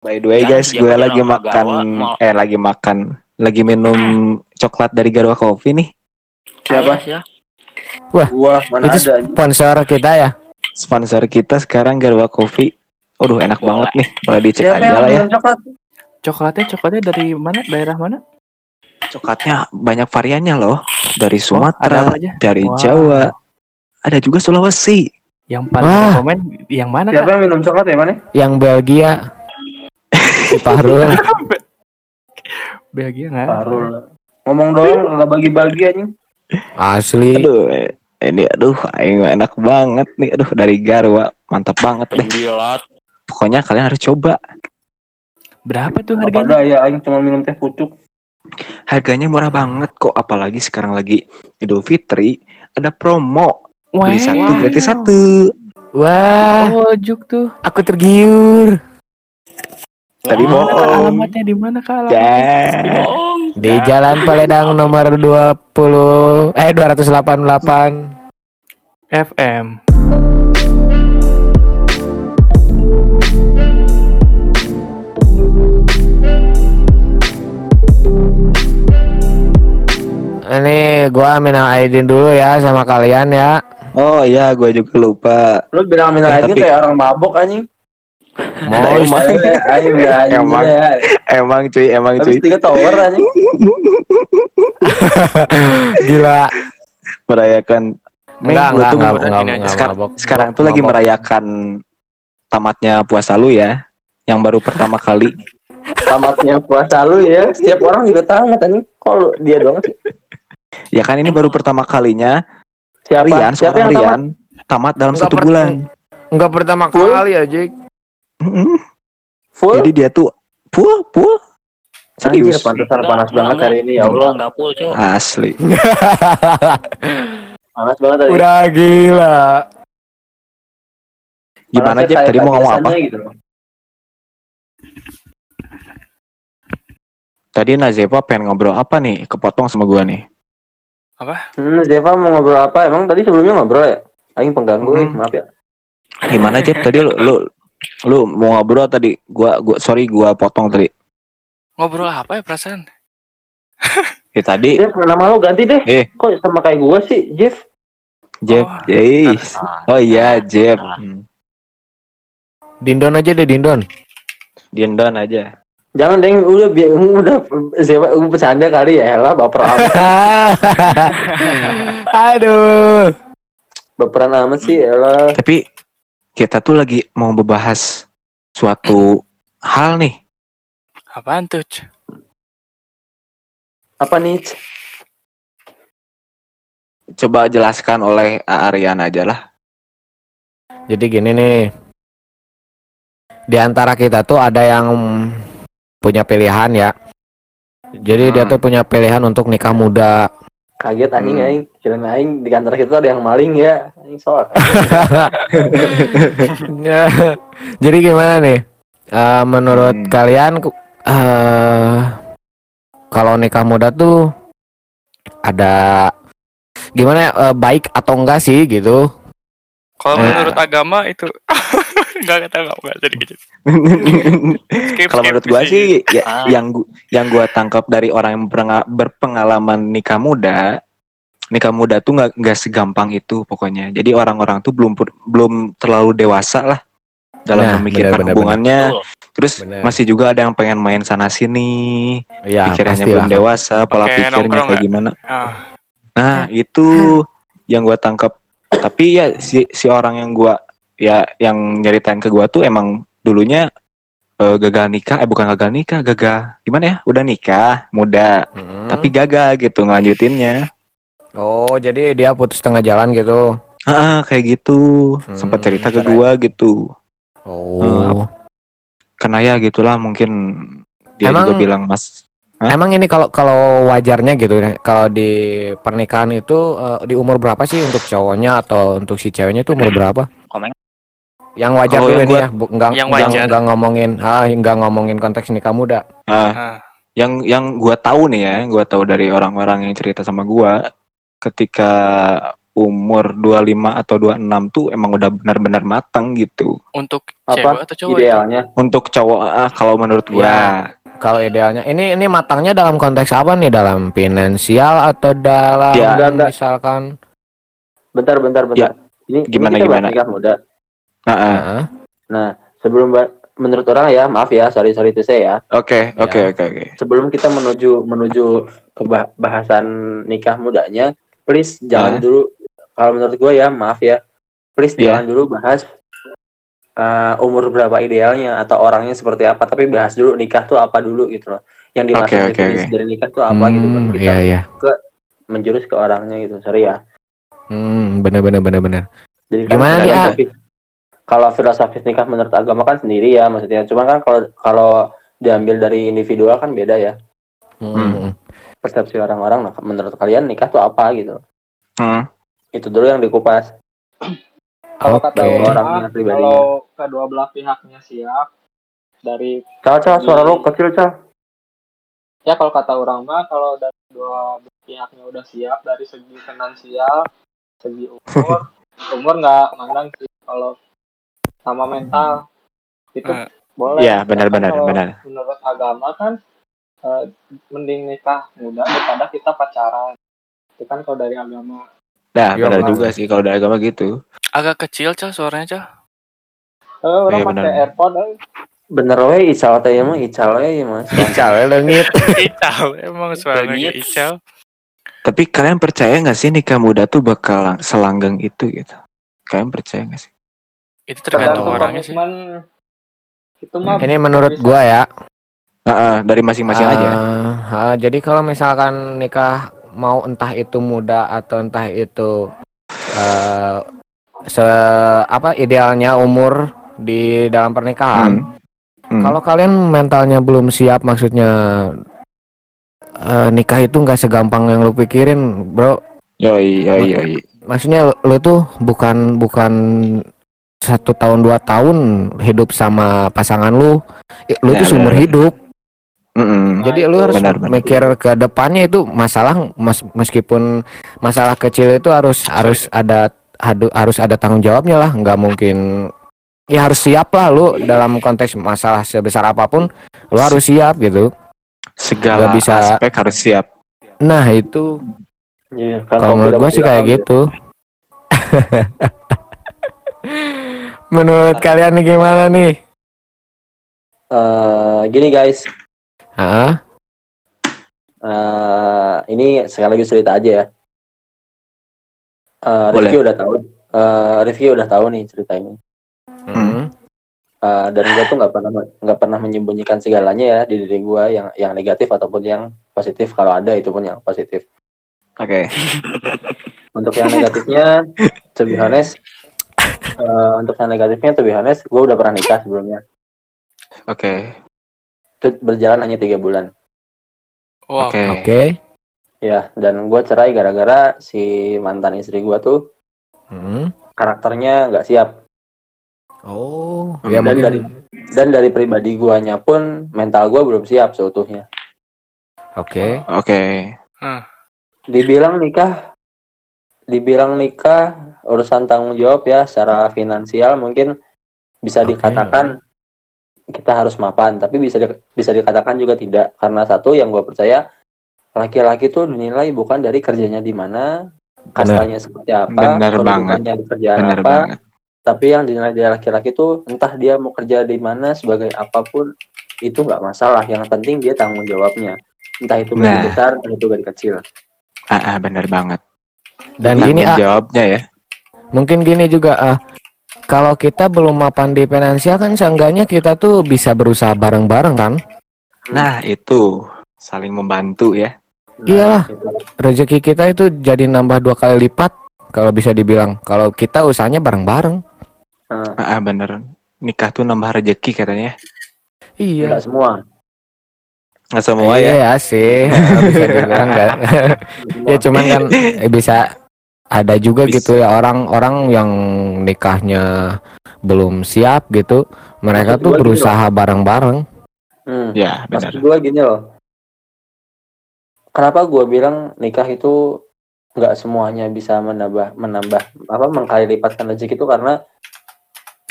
By the way Ya, guys, gue kan lagi makan, Garwa, mau- eh lagi makan, lagi minum coklat dari Garwa Coffee nih. Siapa? Ya, Wah, mana Itu ada sponsor kita ya. Sponsor kita sekarang Garwa Coffee. Waduh enak Boleh. banget nih, boleh dicek Siapa aja lah ya. coklat? Coklatnya coklatnya dari mana? Daerah mana? Coklatnya banyak variannya loh, dari ada Sumatera, aja? dari Wah. Jawa, ada juga Sulawesi. Yang paling Wah. komen yang mana Siapa kak? yang minum coklat ya mana? Yang Belgia. Si Fahrul. Belgia nggak? Parul. Ngomong doang nggak bagi-bagi anjing. Asli. Aduh, eh, ini aduh, aing enak banget nih, aduh dari Garwa, mantap banget deh. penjilat. Pokoknya kalian harus coba. Berapa tuh harganya? ada ya aing cuma minum teh pucuk. Harganya murah banget kok, apalagi sekarang lagi Idul Fitri, ada promo beli Wah, satu gratis satu. Wah, Oh, juk tuh. aku tergiur. Tadi kak bohong. alamatnya di mana kak alamatnya? Ya. bohong. Di Jalan Paledang nomor 20 eh 288. FM. Ini gua minal aidin dulu ya sama kalian ya. Oh iya, gue juga lupa. Lu bilang minum Eh, aja tapi- kayak orang mabok anjing. Mau Emang. Ayo ya. Emang. Emang cuy, emang Habis cuy. tiga tower anjing. gila. Merayakan. Enggak, enggak, tuh enggak, enggak, ini aja. enggak Sekarang, mabok. sekarang tuh lagi merayakan tamatnya puasa lu ya. Yang baru pertama kali. Tamatnya puasa lu ya. Setiap orang juga tamat. Kok lu- dia doang sih? Ya kan ini baru pertama kalinya Siapa? Rian, Siapa yang tamat? Rian tamat dalam Enggak satu per- bulan. Enggak pertama kali ya, Jik. Mm-mm. Full? Jadi dia tuh puh Anjir, serius pantesan Enggak, panas banget enggak, hari ini ya Allah. Enggak full, Cok. asli. Panas banget hari ini. Udah gila. Gimana aja tadi mau ngomong apa? Gitu. Tadi Nazepa pengen ngobrol apa nih? Kepotong sama gua nih. Hmm, Zeva mau ngobrol apa? Emang tadi sebelumnya ngobrol ya? Aing pengganggu. Hmm. maaf ya. Gimana aja tadi lu lu lu mau ngobrol tadi? Gua gua sorry gua potong tadi. Ngobrol apa ya perasaan? Ya tadi Jeff, nama lu ganti deh. Eh. Kok sama kayak gua sih, Jeff? Jeff, Oh, Yes. Oh iya Jeff. Ah. Hmm. Dindon aja deh, Dindon. Diendon aja. Jangan deng, udah biar udah udah bercanda kali ya, lah baper amat. Aduh. Baperan amat sih, elah. Tapi kita tuh lagi mau membahas suatu hal nih. Apaan tuh? Apa nih? Coba jelaskan oleh Aryan aja lah. Jadi gini nih. Di antara kita tuh ada yang punya pilihan ya. Jadi dia Hmm. tuh punya pilihan untuk nikah muda. Kaget anjing Hmm. aing. Kirain aing di kantor kita ada yang maling ya. Aing soal. Ya, Jadi gimana nih? Eh, menurut Hmm. kalian eh kalau nikah muda tuh ada gimana ya, eh, baik atau enggak sih gitu? Kalau Nah. menurut agama itu enggak kata enggak enggak jadi gitu. Kalau menurut gua skip. sih ya, Ah. yang gu- yang gua tangkap dari orang yang berpengalaman nikah muda, nikah muda tuh nggak nggak segampang itu pokoknya. Jadi orang-orang tuh belum belum terlalu dewasa lah dalam Nah, memikirkan benar, hubungannya. Betul. Terus Benar. masih juga ada yang pengen main sana sini, Ya, pikirannya belum dewasa, pola Oke, pikirnya kayak gimana. Ah, Nah, itu yang gua tangkap. Tapi ya si si orang yang gua ya yang nyeritain ke gua tuh emang dulunya eh, gagal nikah, eh bukan gagal nikah, gagal gimana ya? Udah nikah, muda, Mm. tapi gagal gitu ngelanjutinnya. Oh, jadi dia putus tengah jalan gitu. Ah, kayak gitu. Hmm, Sempat cerita ke keren. gua gitu. Oh. Karena ya gitulah mungkin dia Emang- juga bilang, "Mas, Hah? Emang ini kalau kalau wajarnya gitu ya, kalau di pernikahan itu eh, di umur berapa sih untuk cowoknya atau untuk si ceweknya itu umur berapa? Yang wajar dulu yang ini ya, bu, enggak, Yang enggak, wajar. enggak ngomongin ah enggak ngomongin konteks nikah muda. ah, ah. yang yang gua tahu nih ya, gua tahu dari orang-orang yang cerita sama gua ketika umur 25 atau 26 tuh emang udah benar-benar matang gitu. Untuk cewek Apa atau cowok? itu? idealnya? Untuk cowok ah, kalau menurut gua Ya. Kalau idealnya ini ini matangnya dalam konteks apa nih? Dalam finansial atau dalam Ya. Misalkan Bentar, bentar, bentar. Ini Ya, Gimana, ini kita bahas gimana? nikah muda. Ah, ah. Heeh. Nah, sebelum menurut orang ya, maaf ya, sorry sorry itu saya ya. Oke, Ya. oke, oke, oke. Sebelum kita menuju menuju ke bah- bahasan nikah mudanya, please jangan Ah. dulu kalau menurut gue ya, maaf ya. Please Ya. jangan dulu bahas uh, umur berapa idealnya atau orangnya seperti apa, tapi bahas dulu nikah tuh apa dulu gitu loh. Yang dimaksud oke, definisi oke. dari nikah tuh apa gitu kan Hmm, kita Iya iya. menjurus ke orangnya gitu. Sorry ya. Hmm, bener bener bener bener. Jadi Gimana nih, kalau filosofis nikah menurut agama kan sendiri ya maksudnya. Cuma kan kalau kalau diambil dari individual kan beda ya. Hmm. Persepsi orang-orang nah, menurut kalian nikah tuh apa gitu. Hmm. Itu dulu yang dikupas. Kalau Oke. kata ulama, Orangnya pribadinya. kalau kedua belah pihaknya siap dari cal, suara lo kecil, cal. ya kalau kata orang mah kalau dari dua belah pihaknya udah siap dari segi finansial, segi umur, umur nggak mandang sih kalau sama mental itu Eh, boleh. Iya, benar-benar, Kalau benar. Menurut agama kan eh, mending nikah muda daripada kita pacaran. Itu kan kalau dari agama. Nah, Iya, benar juga sih kalau dari agama gitu. Agak kecil cah suaranya cah. Eh, orang pakai benar. AirPod eh. Bener we ical teh mah ical we mas. Ical ya lengit. Icau, emang suaranya kayak icau. Tapi kalian percaya nggak sih nikah muda tuh bakal lang- selanggeng itu gitu? Kalian percaya nggak sih? Itu tergantung Tergantung orangnya sih. Itu mah Ini menurut gua ya. Ah, ah, dari masing-masing aja. Ah, ah, jadi kalau misalkan nikah mau entah itu muda atau entah itu eh se apa idealnya umur di dalam pernikahan. Hmm. Kalau kalian mentalnya belum siap maksudnya eh, nikah itu nggak segampang yang lu pikirin, Bro. Yoi, yoi, yoi. Maksudnya lu, lu tuh bukan bukan satu tahun dua tahun hidup sama pasangan lu, lu Nah, tuh seumur hidup. Mm-mm. Jadi Nah, lu harus benar, benar. mikir ke depannya itu masalah mas, meskipun masalah kecil itu harus harus ada hadu- harus ada tanggung jawabnya lah, nggak mungkin ya harus siap lah lu dalam konteks masalah sebesar apa pun lu harus siap gitu. Segala Nggak bisa- aspek harus siap. Nah itu Iya, kan kalau menurut gua sih kayak gitu. menurut kalian nih gimana nih? Eh, gini guys, Hah? eh ini sekali lagi cerita aja ya. Eh Boleh. Rifki udah tahu. eh Rifki udah tahu nih cerita ini. Hmm. Eh, dan gue tuh nggak pernah nggak pernah menyembunyikan segalanya ya di diri gue yang yang negatif ataupun yang positif kalau ada itu pun yang positif. Oke. Untuk yang negatifnya, to be honest, eh, untuk yang negatifnya to be honest, gue udah pernah nikah sebelumnya. Oke. Itu berjalan hanya tiga bulan. Oke. Oke. Ya, dan gue cerai gara-gara si mantan istri gue tuh Hmm. karakternya nggak siap. Oh, Hmm. ya dan mungkin. dari dan dari pribadi guanya pun mental gua belum siap seutuhnya. Oke. Oke. Dibilang nikah, dibilang nikah urusan tanggung jawab ya secara finansial mungkin bisa Oke. dikatakan kita harus mapan, tapi bisa di- bisa dikatakan juga tidak karena satu yang gua percaya laki-laki tuh dinilai bukan dari kerjanya di mana, kastanya seperti apa, Benar kerjaan Benar apa, banget. tapi yang dinilai dari laki-laki tuh entah dia mau kerja di mana sebagai apa pun itu nggak masalah yang penting dia tanggung jawabnya entah itu gaji Nah. besar entah itu gaji kecil Ah, ah, benar banget. Dan Tanggung ah, jawabnya ya. Mungkin gini juga ah kalau kita belum mapan di finansial kan seenggaknya kita tuh bisa berusaha bareng-bareng kan Nah, itu saling membantu ya. Iyalah. rezeki kita itu jadi nambah dua kali lipat kalau bisa dibilang kalau kita usahanya bareng-bareng Nah, Ah, bener. Nikah tuh nambah rezeki katanya. iya semua Nggak semua ya. iya sih bisa dibilang nggak ya cuman kan eh, bisa ada juga Bisa. gitu ya orang-orang yang nikahnya belum siap gitu mereka Maksud tuh gini berusaha bareng-bareng. Hmm, Ya, maksud benar. gue gini loh. Kenapa gue bilang nikah itu nggak semuanya bisa menambah menambah apa mengkali lipatkan rezeki itu karena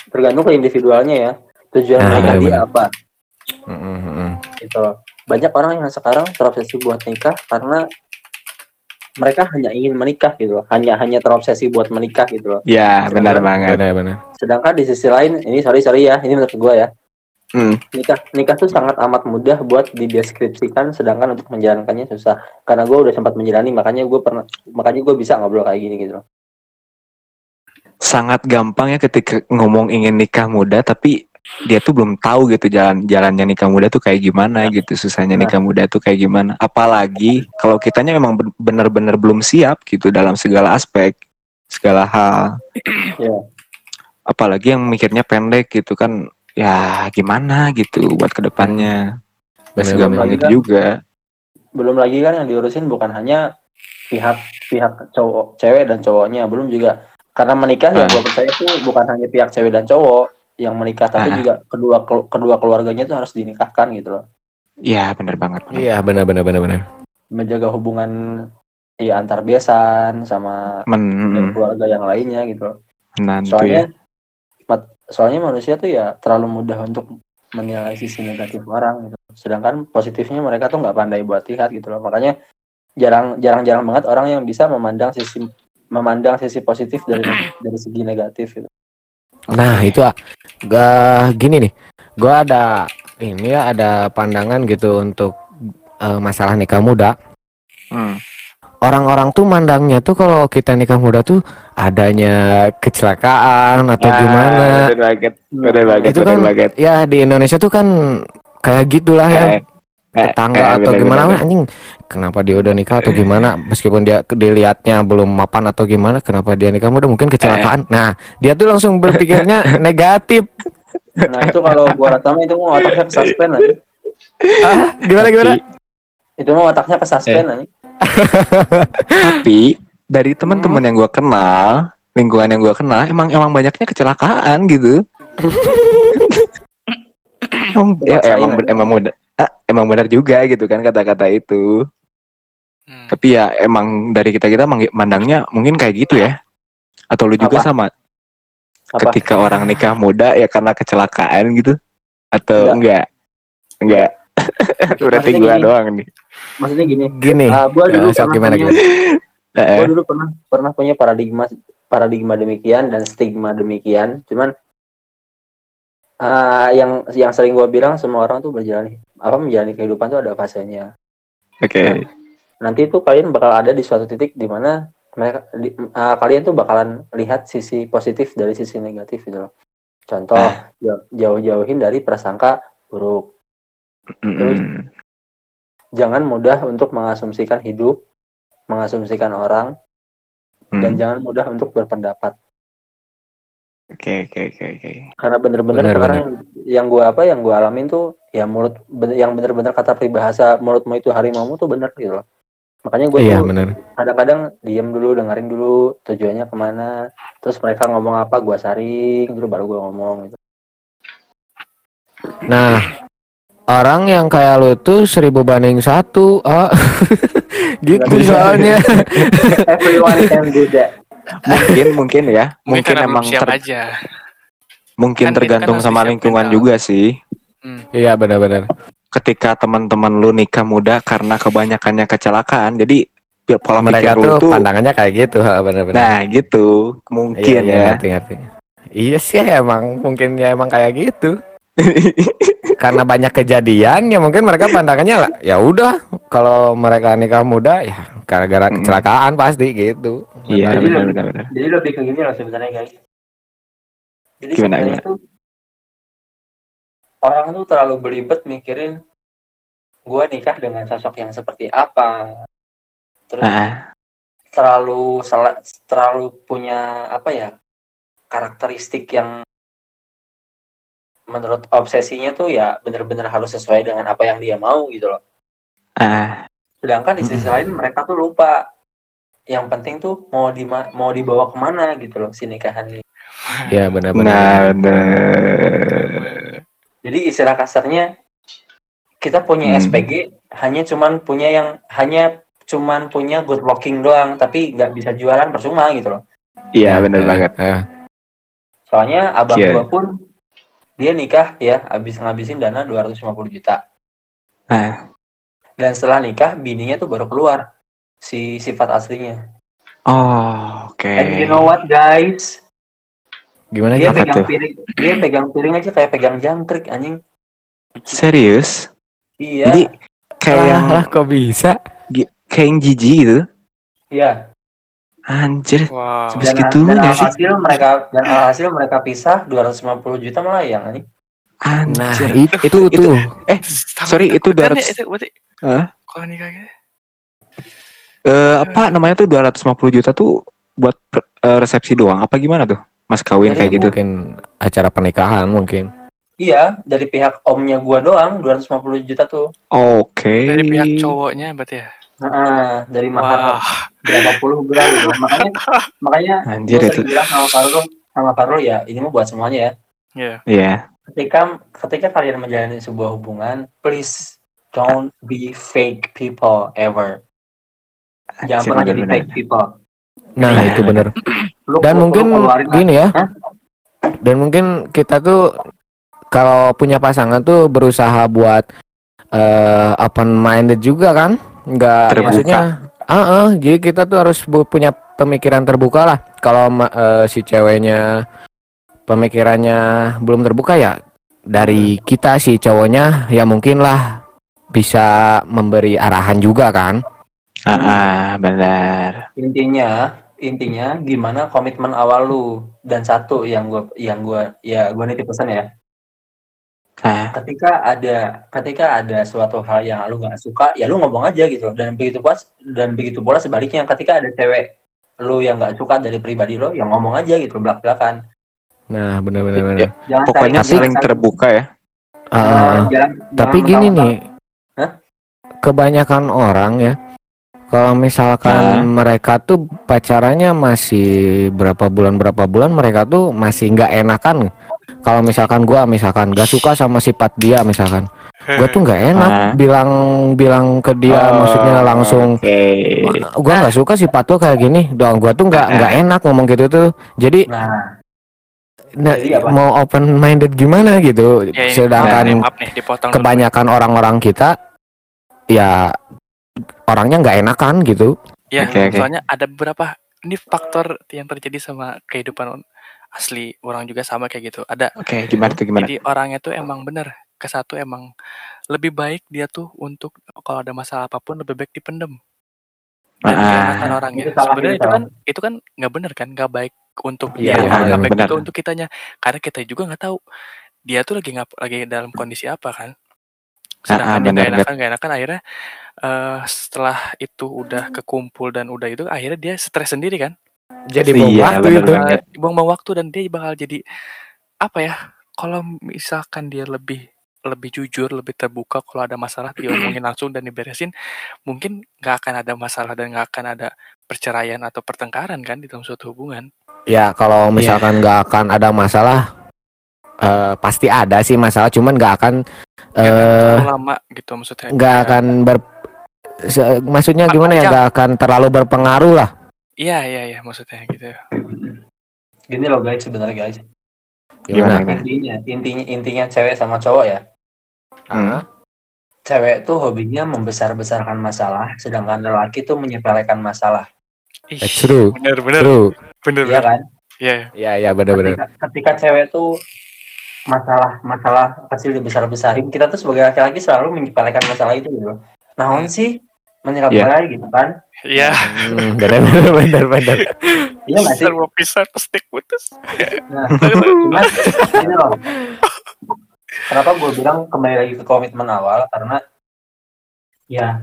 tergantung ke individualnya ya. Tujuan Nah, mereka dia apa. Gitu loh. banyak orang yang sekarang terobsesi buat nikah karena mereka hanya ingin menikah gitu loh. Hanya hanya terobsesi buat menikah gitu loh. Ya, benar banget. benar-benar sedangkan di sisi lain ini sorry sorry ya ini menurut gue ya. Hmm. nikah nikah tuh sangat amat mudah buat dideskripsikan sedangkan untuk menjalankannya susah. Karena gue udah sempat menjalani makanya gue pernah makanya gue bisa ngobrol kayak gini gitu loh. Sangat gampang ya ketika ngomong ingin nikah muda tapi dia tuh belum tahu gitu jalan jalannya nikah muda tuh kayak gimana gitu susahnya Nah. nikah muda tuh kayak gimana apalagi kalau kitanya memang ben- benar-benar belum siap gitu dalam segala aspek segala hal Ya. apalagi yang mikirnya pendek gitu kan ya gimana gitu buat ke depannya Gak Benar-benar. segampang itu juga belum lagi kan yang diurusin bukan hanya pihak pihak cowok cewek dan cowoknya belum juga karena menikah yang Ah. gue percaya tuh bukan hanya pihak cewek dan cowok yang menikah tapi Ah. juga kedua kedua keluarganya tuh harus dinikahkan gitu loh. Ya bener banget. Iya benar-benar benar-benar menjaga hubungan ya antar besan sama men keluarga yang lainnya gitu loh. Nanti soalnya mat- soalnya manusia tuh ya terlalu mudah untuk menilai sisi negatif orang gitu. Sedangkan positifnya mereka tuh nggak pandai buat lihat gitu loh. Makanya jarang jarang jarang banget orang yang bisa memandang sisi memandang sisi positif dari dari segi negatif gitu Nah itu ah, gak gini nih, gua ada ini ya ada pandangan gitu untuk eh, masalah nikah muda. Hmm. Orang-orang tuh mandangnya tuh kalau kita nikah muda tuh adanya kecelakaan atau gimana. Ah, bener banget bener banget Itu kan banget ya di Indonesia tuh kan kayak gitulah ya. Eh, eh, tetangga eh, atau bener, gimana? bener, anjing kenapa dia udah nikah atau gimana? Meskipun dia dilihatnya belum mapan atau gimana kenapa dia nikah? Muda mungkin kecelakaan. Nah dia tuh langsung berpikirnya negatif. Nah itu kalau gua rata itu mau otaknya ke suspend ah, gimana gimana? Itu mau otaknya ke suspend aja tapi dari teman-teman yang gua kenal lingkungan yang gua kenal emang emang banyaknya kecelakaan gitu. Emang, ya, Maksain emang aja. emang muda ah, emang benar juga gitu kan kata-kata itu. Hmm. tapi ya emang dari kita kita mandangnya mungkin kayak gitu ya. Atau lu juga Apa? sama? Apa? Ketika orang nikah muda ya karena kecelakaan gitu? Atau enggak. enggak? Berarti Maksudnya gua gini. doang nih. Maksudnya gini. Gini. Ah, gua dulu Ya, pernah gimana, punya- gue dulu pernah pernah punya paradigma paradigma demikian dan stigma demikian. Cuman ah, yang yang sering gue bilang semua orang tuh berjalan apa menjalani kehidupan tuh ada fasenya. Oke. Nanti tuh kalian bakal ada di suatu titik di mana mereka di- ah, kalian tuh bakalan lihat sisi positif dari sisi negatif gitu loh. Contoh jauh- jauh-jauhin dari prasangka buruk. Mm-mm. jangan mudah untuk mengasumsikan hidup mengasumsikan orang Hmm. dan jangan mudah untuk berpendapat oke oke oke oke. Karena bener-bener Bener, sekarang yang, yang gue apa yang gue alamin tuh ya mulut bener- yang bener-bener kata peribahasa mulutmu itu harimaumu tuh bener gitu loh. Makanya gue iya tuh benar kadang-kadang diem dulu dengerin dulu tujuannya ke mana terus mereka ngomong apa gue saring dulu baru gue ngomong gitu. Nah orang yang kayak lu tuh seribu banding satu ah. Gitu soalnya. Everyone can do that mungkin mungkin ya. Mungkin mungkin emang ter- aja. mungkin Kan tergantung kan sama lingkungan juga sih. Iya benar-benar. Ketika teman-teman lu nikah muda karena kebanyakannya kecelakaan jadi ya pola mereka tuh tuh pandangannya kayak gitu benar-benar. Nah gitu. Mungkin iya, iya, ya. ngerti, ngerti. iya sih emang mungkin ya emang kayak gitu karena banyak kejadian ya mungkin mereka pandangannya lah ya udah kalau mereka nikah muda ya gara-gara Mm-mm. kecelakaan pasti gitu. Iya Jadi benar lebih- benar benar. jadi lebih ke gini loh sebenarnya guys. Jadi Gimana, sebenarnya tuh orang tuh terlalu belibet mikirin gue nikah dengan sosok yang seperti apa. Terus Ah, terlalu terlalu punya apa ya karakteristik yang menurut obsesinya tuh ya bener-bener harus sesuai dengan apa yang dia mau gitu loh ah, sedangkan di sisi lain mereka tuh lupa yang penting tuh mau di mau dibawa ke mana gitu loh si nikahan ini ya benar-benar nah, benar. jadi istilah kasarnya kita punya Hmm. SPG hanya cuman punya yang hanya cuman punya good looking doang tapi nggak bisa jualan percuma gitu loh Iya bener Eh, banget. eh. soalnya abang Iya. gua pun dia nikah ya habis ngabisin dana 250 juta Nah, dan setelah nikah bininya tuh baru keluar si sifat aslinya oh oke. and you know what guys Gimana dia pegang tuh? piring dia pegang piring aja kayak pegang jangkrik anjing Serius? iya Jadi kayak yang lah kok bisa? kayak yang jijik gitu. iya Anjir, Wow. Sebes- dan, Segitunya dan sih. alhasil mereka dan alhasil mereka pisah 250 juta melayang Nah, anjir. it- itu Itu- tuh. Eh, Sama sorry, itu takutnya 200 itu berarti Hah? kalau nikah gitu. Eh, apa namanya tuh 250 juta tuh buat eh, resepsi doang apa gimana tuh? Mas kawin Jadi kayak gitu. Mungkin acara pernikahan mungkin. iya dari pihak omnya gua doang 250 juta tuh Oke. Dari pihak cowoknya berarti ya. Heeh, dari mahar Wah. berapa puluh gram gitu. makanya makanya Anjir itu. bilang sama Farul sama Farul ya ini mah buat semuanya ya Iya. Iya. ketika ketika kalian menjalani sebuah hubungan please don't be fake people ever jangan pernah jadi fake people Nah, Iya. itu bener. Lu- Dan lu- mungkin lu gini ya. Hah? Dan mungkin kita tuh kalau punya pasangan tuh berusaha buat eh open minded juga kan? Enggak Terbuka. maksudnya ah ah, jadi kita tuh harus punya pemikiran terbuka lah. Kalau eh, si ceweknya pemikirannya belum terbuka ya dari kita si cowoknya ya mungkin lah bisa memberi arahan juga kan. Ah, ah, benar. intinya intinya gimana komitmen awal lu dan satu yang gua yang gua ya gua nitip pesan ya Nah, ketika ada ketika ada suatu hal yang lu nggak suka ya lu ngomong aja gitu dan begitu pula dan begitu pula sebaliknya ketika ada cewek lu yang nggak suka dari pribadi lo yang ngomong aja gitu belak belakan Nah, benar-benar benar. Ya, jangan pokoknya saling terbuka ya. Jangan- Tapi jangan gini mentang-mentang- nih, Hah? kebanyakan orang ya, kalau misalkan Hah? mereka tuh pacarannya masih berapa bulan berapa bulan, mereka tuh masih nggak enakan. Kalau misalkan gua misalkan gak suka sama sifat dia misalkan, gua tuh nggak enak Hah? bilang bilang ke dia, Oh, maksudnya langsung Oke. gua nggak suka sifat tuh kayak gini, dong gua tuh nggak nggak enak ngomong gitu tuh. Jadi nah nah, Jadi apa? mau open minded gimana gitu, Ya, ini, sedangkan maaf nih kebanyakan orang-orang kita ya orangnya nggak enakan gitu Ya, Oke, oke. soalnya ada beberapa ini faktor yang terjadi sama kehidupan asli orang juga sama kayak gitu. Ada Oke, gimana tuh gimana? Jadi orangnya tuh emang bener ke satu emang lebih baik dia tuh untuk kalau ada masalah apa pun lebih baik dipendem. Dan Ah, orangnya. itu salah, Sebenarnya itu itu salah. kan itu kan nggak bener kan, nggak baik untuk Iya, dia, iya, nggak benar, baik benar. juga untuk kitanya. Karena kita juga nggak tahu dia tuh lagi ngap lagi dalam kondisi apa kan. Ah, Sedangkan dia benar, nggak enakan nggak enakan akhirnya eh, setelah itu udah kekumpul dan udah itu akhirnya dia stres sendiri kan. Jadi Iya, bom waktu bener itu. banget. Buang-buang waktu dan dia bakal jadi apa ya kalau misalkan dia lebih lebih jujur lebih terbuka kalau ada masalah diomongin langsung dan diberesin mungkin nggak akan ada masalah dan nggak akan ada perceraian atau pertengkaran kan di dalam suatu hubungan. Ya kalau misalkan nggak akan ada masalah eh, pasti ada sih masalah cuman nggak akan Nggak akan eh terlalu lama gitu maksudnya. nggak Ya, akan ber se- maksudnya gimana ya Panjang. nggak akan terlalu berpengaruh lah iya iya iya maksudnya gitu. Gini loh guys sebenarnya guys. Gimana? intinya intinya intinya cewek sama cowok ya? Hmm. cewek tuh hobinya membesar-besarkan masalah sedangkan lelaki tuh menyepelekan masalah. Ih, That's true. bener bener. True. bener iya bener. kan? Iya ya ya benar-benar ketika, ketika cewek tuh masalah masalah kecil dibesar-besarin kita tuh sebagai laki-laki selalu menyepelekan masalah itu gitu. Naon sih? Menyepelekan gitu kan iya hmm, benar benar benar benar iya nggak sih? Pisah, mau pisah pasti putus. Nah, cuman ini loh. Kenapa gue bilang kembali lagi ke komitmen awal? Karena ya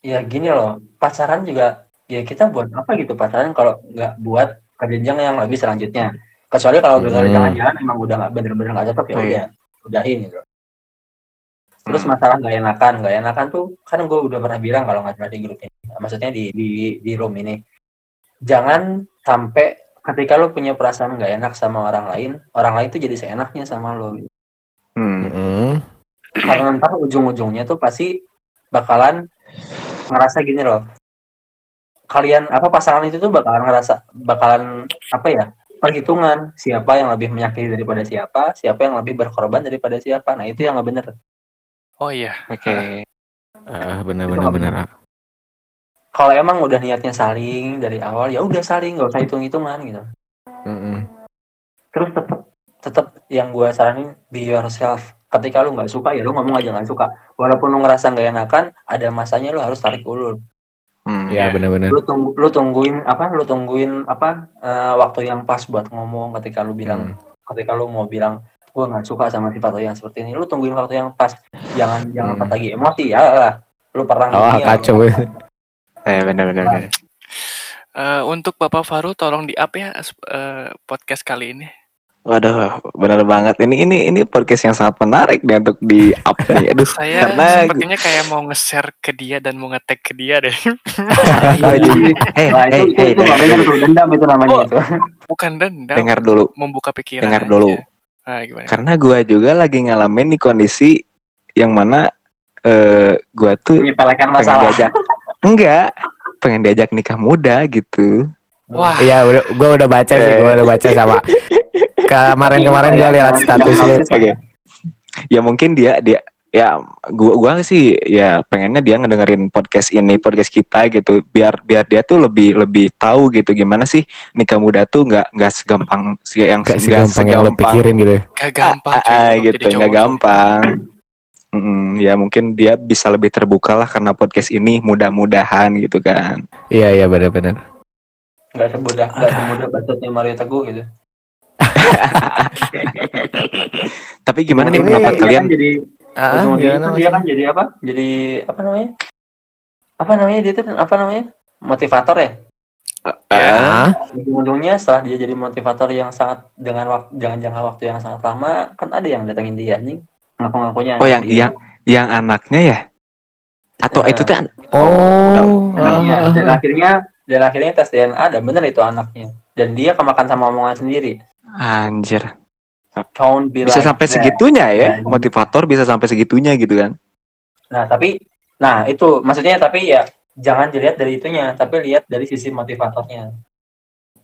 ya gini loh. Pacaran juga ya kita buat apa gitu? Pacaran kalau nggak buat ke jenjang yang lebih selanjutnya. Kecuali kalau dari Hmm. jalan-jalan emang udah nggak bener-bener nggak cocok ya iya. udah udahin gitu terus Hmm. masalah nggak enakan nggak enakan tuh kan gue udah pernah bilang kalau nggak salah di grup ini maksudnya di di di room ini jangan sampai ketika lo punya perasaan nggak enak sama orang lain orang lain tuh jadi seenaknya sama lo. Hmm. Hmm. karena ntar ujung-ujungnya tuh pasti bakalan ngerasa gini loh kalian apa pasangan itu tuh bakalan ngerasa bakalan apa ya perhitungan siapa yang lebih menyakiti daripada siapa siapa yang lebih berkorban daripada siapa nah itu yang nggak bener Oh iya. Oke. Ah, benar Itu benar benar. kalau emang udah niatnya saling dari awal ya udah saling nggak usah hitung hitungan gitu Mm-mm. terus tetap tetap yang gue saranin be yourself ketika lu nggak suka ya lu ngomong aja nggak suka walaupun lu ngerasa nggak enakan ada masanya lu harus tarik ulur Hmm, Ya benar-benar. lu tunggu lu tungguin apa lu tungguin apa eh, waktu yang pas buat ngomong ketika lu bilang ketika lu mau bilang gue nggak suka sama sifat lo yang seperti ini lu tungguin waktu yang pas jangan jangan Hmm. pas lagi emosi ya lah lu perang Oh, dunia, kacau. lu- Eh benar benar benar. Eh, untuk Bapak Faru tolong di up ya eh, podcast kali ini. Waduh, benar banget. Ini ini ini podcast yang sangat menarik nih untuk di up nih. Aduh, Saya karena sepertinya kayak mau nge-share ke dia dan mau nge-tag ke dia deh. Eh, Nah, eh, itu, itu, eh, itu bener tuh dendam itu namanya Oh. itu. Bukan dendam, dengar dulu. membuka pikiran. Dengar aja. Gimana? Karena gua juga lagi ngalamin nih kondisi yang mana eh gua tuh Menyepelekan pengen masalah. diajak enggak pengen diajak nikah muda gitu Wah, Iya, udah, gua udah baca sih, gua udah baca sama kemarin-kemarin gua lihat status lu. oke ya mungkin dia dia ya gua gua sih ya pengennya dia ngedengerin podcast ini podcast kita gitu biar biar dia tuh lebih lebih tahu gitu gimana sih nikah muda tuh nggak nggak segampang sih yang Gak nggak segampang yang lo pikirin gitu. gak gampang ah, ah, gitu nggak gampang Mm, ya mungkin dia bisa lebih terbuka lah karena podcast ini mudah-mudahan gitu kan Iya, iya benar-benar. Gak semudah, gak semudah bacotnya Mario Teguh gitu. tapi gimana nih Ini- pendapat dia kalian kan jadi Ah, kan dia kan jadi apa? Jadi apa namanya? Apa namanya dia tuh apa namanya? Motivator ya? Ah, Ujung-ujungnya setelah dia jadi motivator yang sangat dengan waktu dengan jangka waktu yang sangat lama kan ada yang datengin dia nih ngaku-ngakunya Oh yang dia. yang yang anaknya ya? Atau Eh. itu tuh an- Oh, anaknya ah, dan akhirnya dan akhirnya tes DNA dan bener itu anaknya dan dia kemakan sama omongan sendiri anjir. Bisa like sampai that. segitunya ya? Ya. Motivator bisa sampai segitunya gitu kan? nah tapi nah itu maksudnya tapi ya jangan dilihat dari itunya tapi lihat dari sisi motivatornya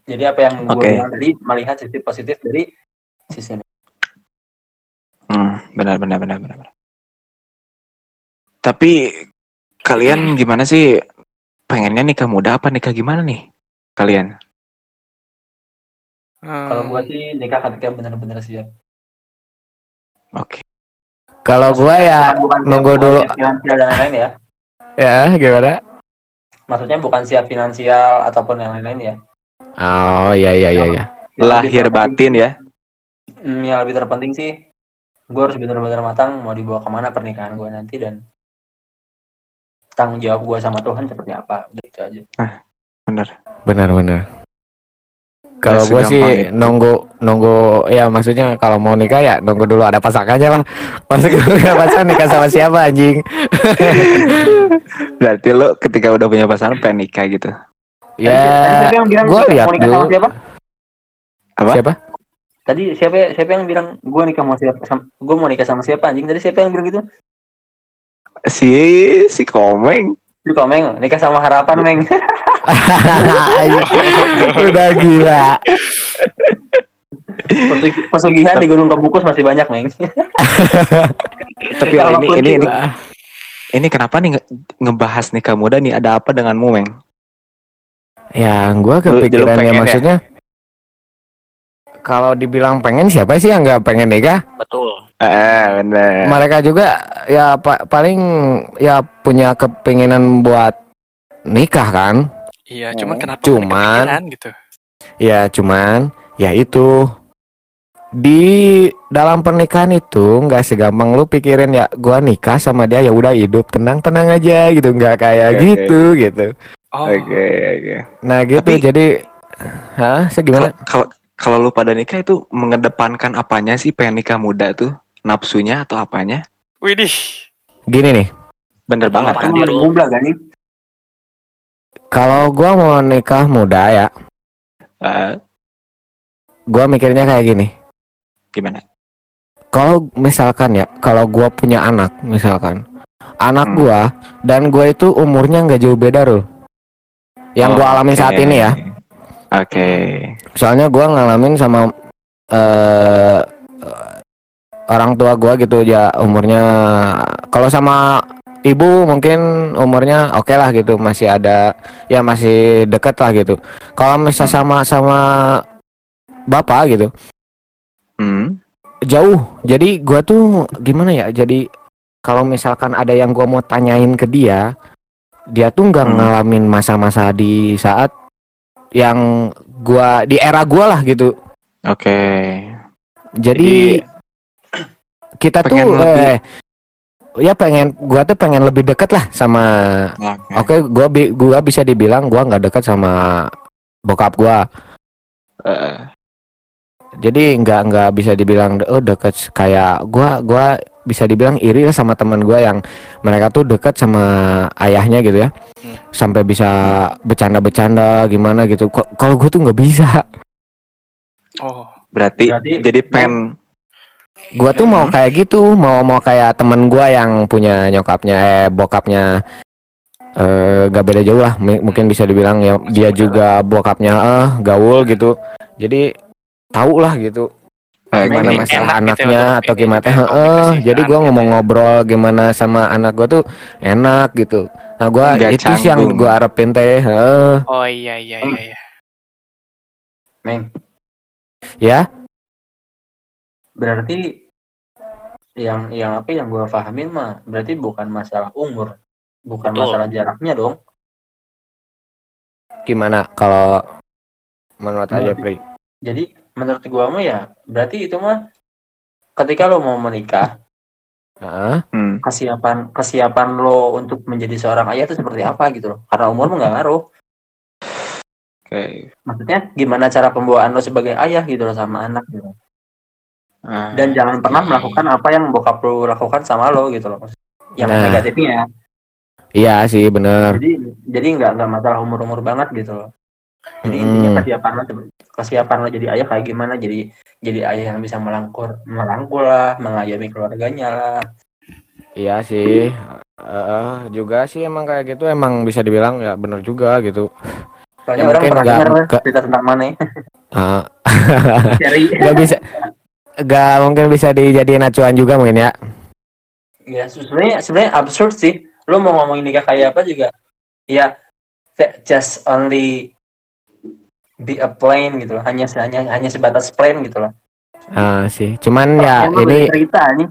jadi apa yang gue Oke. bilang tadi melihat sisi positif dari sisi ini Hmm, benar benar benar benar. benar. Tapi kalian gimana sih? Pengennya nikah muda apa nikah gimana nih? Kalian? Hmm, kalau gue sih nikah ketika benar-benar siap Oke. kalau gua ya Bukan- bukan siap- nunggu dulu. siap finansial dan lain-lain ya ya gimana? maksudnya bukan siap finansial ataupun yang lain-lain ya Oh, iya iya iya iya. Lebih Lahir batin ya. Hmm, yang lebih terpenting sih gue harus benar-benar matang mau dibawa ke mana pernikahan gue nanti dan tanggung jawab gue sama Tuhan seperti apa udah itu aja Benar benar. Kalau gua sih itu. nunggu nunggu ya maksudnya kalau mau nikah ya nunggu dulu ada pasangannya lah. Masuk nggak pasangan nikah sama siapa anjing? Berarti lo ketika udah punya pasangan pengen nikah gitu. Ya, siapa yang bilang gua gue lihat mau nikah sama dulu. siapa Apa? Siapa? tadi siapa siapa yang bilang gue nikah mau siapa gue mau nikah sama siapa anjing tadi siapa yang bilang gitu Si si Komeng. Lu komeng nikah sama harapan meng Udah gila. Pesugi- pesugihan di Gunung Kebukus masih banyak meng Tapi ini ini ini ini kenapa nih nge- ngebahas nikah muda nih? Ada apa denganmu, Meng? Ya, gua Lu- lu kepikiran ya pengen ya? maksudnya. Kalau dibilang pengen siapa sih yang nggak pengen nikah? betul. Eh, bener. Mereka juga ya pa- paling ya punya kepinginan buat nikah kan? Iya, cuman Oh, kenapa cuman- gitu? Ya cuman ya itu di dalam pernikahan itu nggak segampang lu pikirin ya gua nikah sama dia ya udah hidup tenang-tenang aja gitu nggak kayak oke. gitu gitu. Oh, Oke, oke. Nah gitu Tapi- jadi Hah? Segimana? Kalau kalau lu pada nikah itu mengedepankan apanya sih pengen nikah muda tuh? Nafsunya atau apanya? widih. Gini nih, Bener banget kan? Kan kalau gua mau nikah muda ya, Eh, gua mikirnya kayak gini. gimana? Kalau misalkan ya, kalau gua punya anak misalkan, anak Hmm. gua dan gua itu umurnya nggak jauh beda loh. Yang gua Oh, alamin oke. saat ini ya. Oke. Soalnya gua ngalamin sama eh orang tua gua gitu ya umurnya kalau sama ibu mungkin umurnya oke lah gitu masih ada ya masih deket lah gitu. Kalau misal sama sama bapak gitu Hmm. jauh. Jadi gua tuh gimana ya? Jadi kalau misalkan ada yang gua mau tanyain ke dia, dia tuh nggak Hmm. ngalamin masa-masa di saat yang gua di era gua lah gitu. Oke. Jadi, kita tuh pengen lebih- eh, ya pengen gua tuh pengen lebih deket lah sama Oke. Oke, gua bi- gua bisa dibilang gua nggak deket sama bokap gua. Eh, Jadi nggak nggak bisa dibilang oh deket kayak gua gua bisa dibilang iri lah sama teman gua yang mereka tuh deket sama ayahnya gitu ya. Hmm. Sampai bisa bercanda-bercanda gimana gitu. Kok- Kalau gua tuh nggak bisa. Oh, berarti, Berarti- jadi pengen Gua tuh mau Hmm. kayak gitu, mau mau kayak temen gua yang punya nyokapnya eh bokapnya eh gak beda jauh lah. M- mungkin bisa dibilang ya dia juga bokapnya eh gaul gitu. Jadi tahu lah gitu eh, gimana masalah gitu ya anaknya untuk atau gimana kayak Heeh, jadi gua ngomong gitu ngobrol gimana sama anak gua tuh enak gitu nah gua Nggak itu sih yang gua harapin teh heeh. oh iya iya iya. iya. Meng, ya berarti yang yang apa yang gua pahamin mah berarti bukan masalah umur, bukan Betul. masalah jaraknya dong. gimana kalau menurut aja Pri Jadi menurut gua mah ya berarti itu mah ketika lo mau menikah, Heeh. hmm, kesiapan kesiapan lo untuk menjadi seorang ayah itu seperti apa gitu loh. Karena umur mah nggak ngaruh. oke. Maksudnya gimana cara pembawaan lo sebagai ayah gitu loh sama anak gitu. Ah, Dan jangan pernah melakukan apa yang bokap lo lakukan sama lo gitu loh. Yang Nah. negatifnya. iya sih bener Jadi jadi nggak nggak masalah umur-umur banget gitu loh. Jadi Mm. intinya kesiapan lo kesiapan lo jadi ayah kayak gimana jadi jadi ayah yang bisa melangkur melangkul lah, mengayomi keluarganya lah. iya sih Heeh, juga sih emang kayak gitu emang bisa dibilang ya bener juga gitu Soalnya Ya, orang pernah dengar cerita tentang mana Cari. nggak bisa nggak mungkin bisa dijadiin acuan juga mungkin ya ya sebenarnya sebenarnya absurd sih. Lo mau ngomongin nikah kayak apa juga. Ya just only be a plane gitu loh. Hanya hanya hanya sebatas plane gitu loh. Ah sih cuman ya Emang ini cerita nih.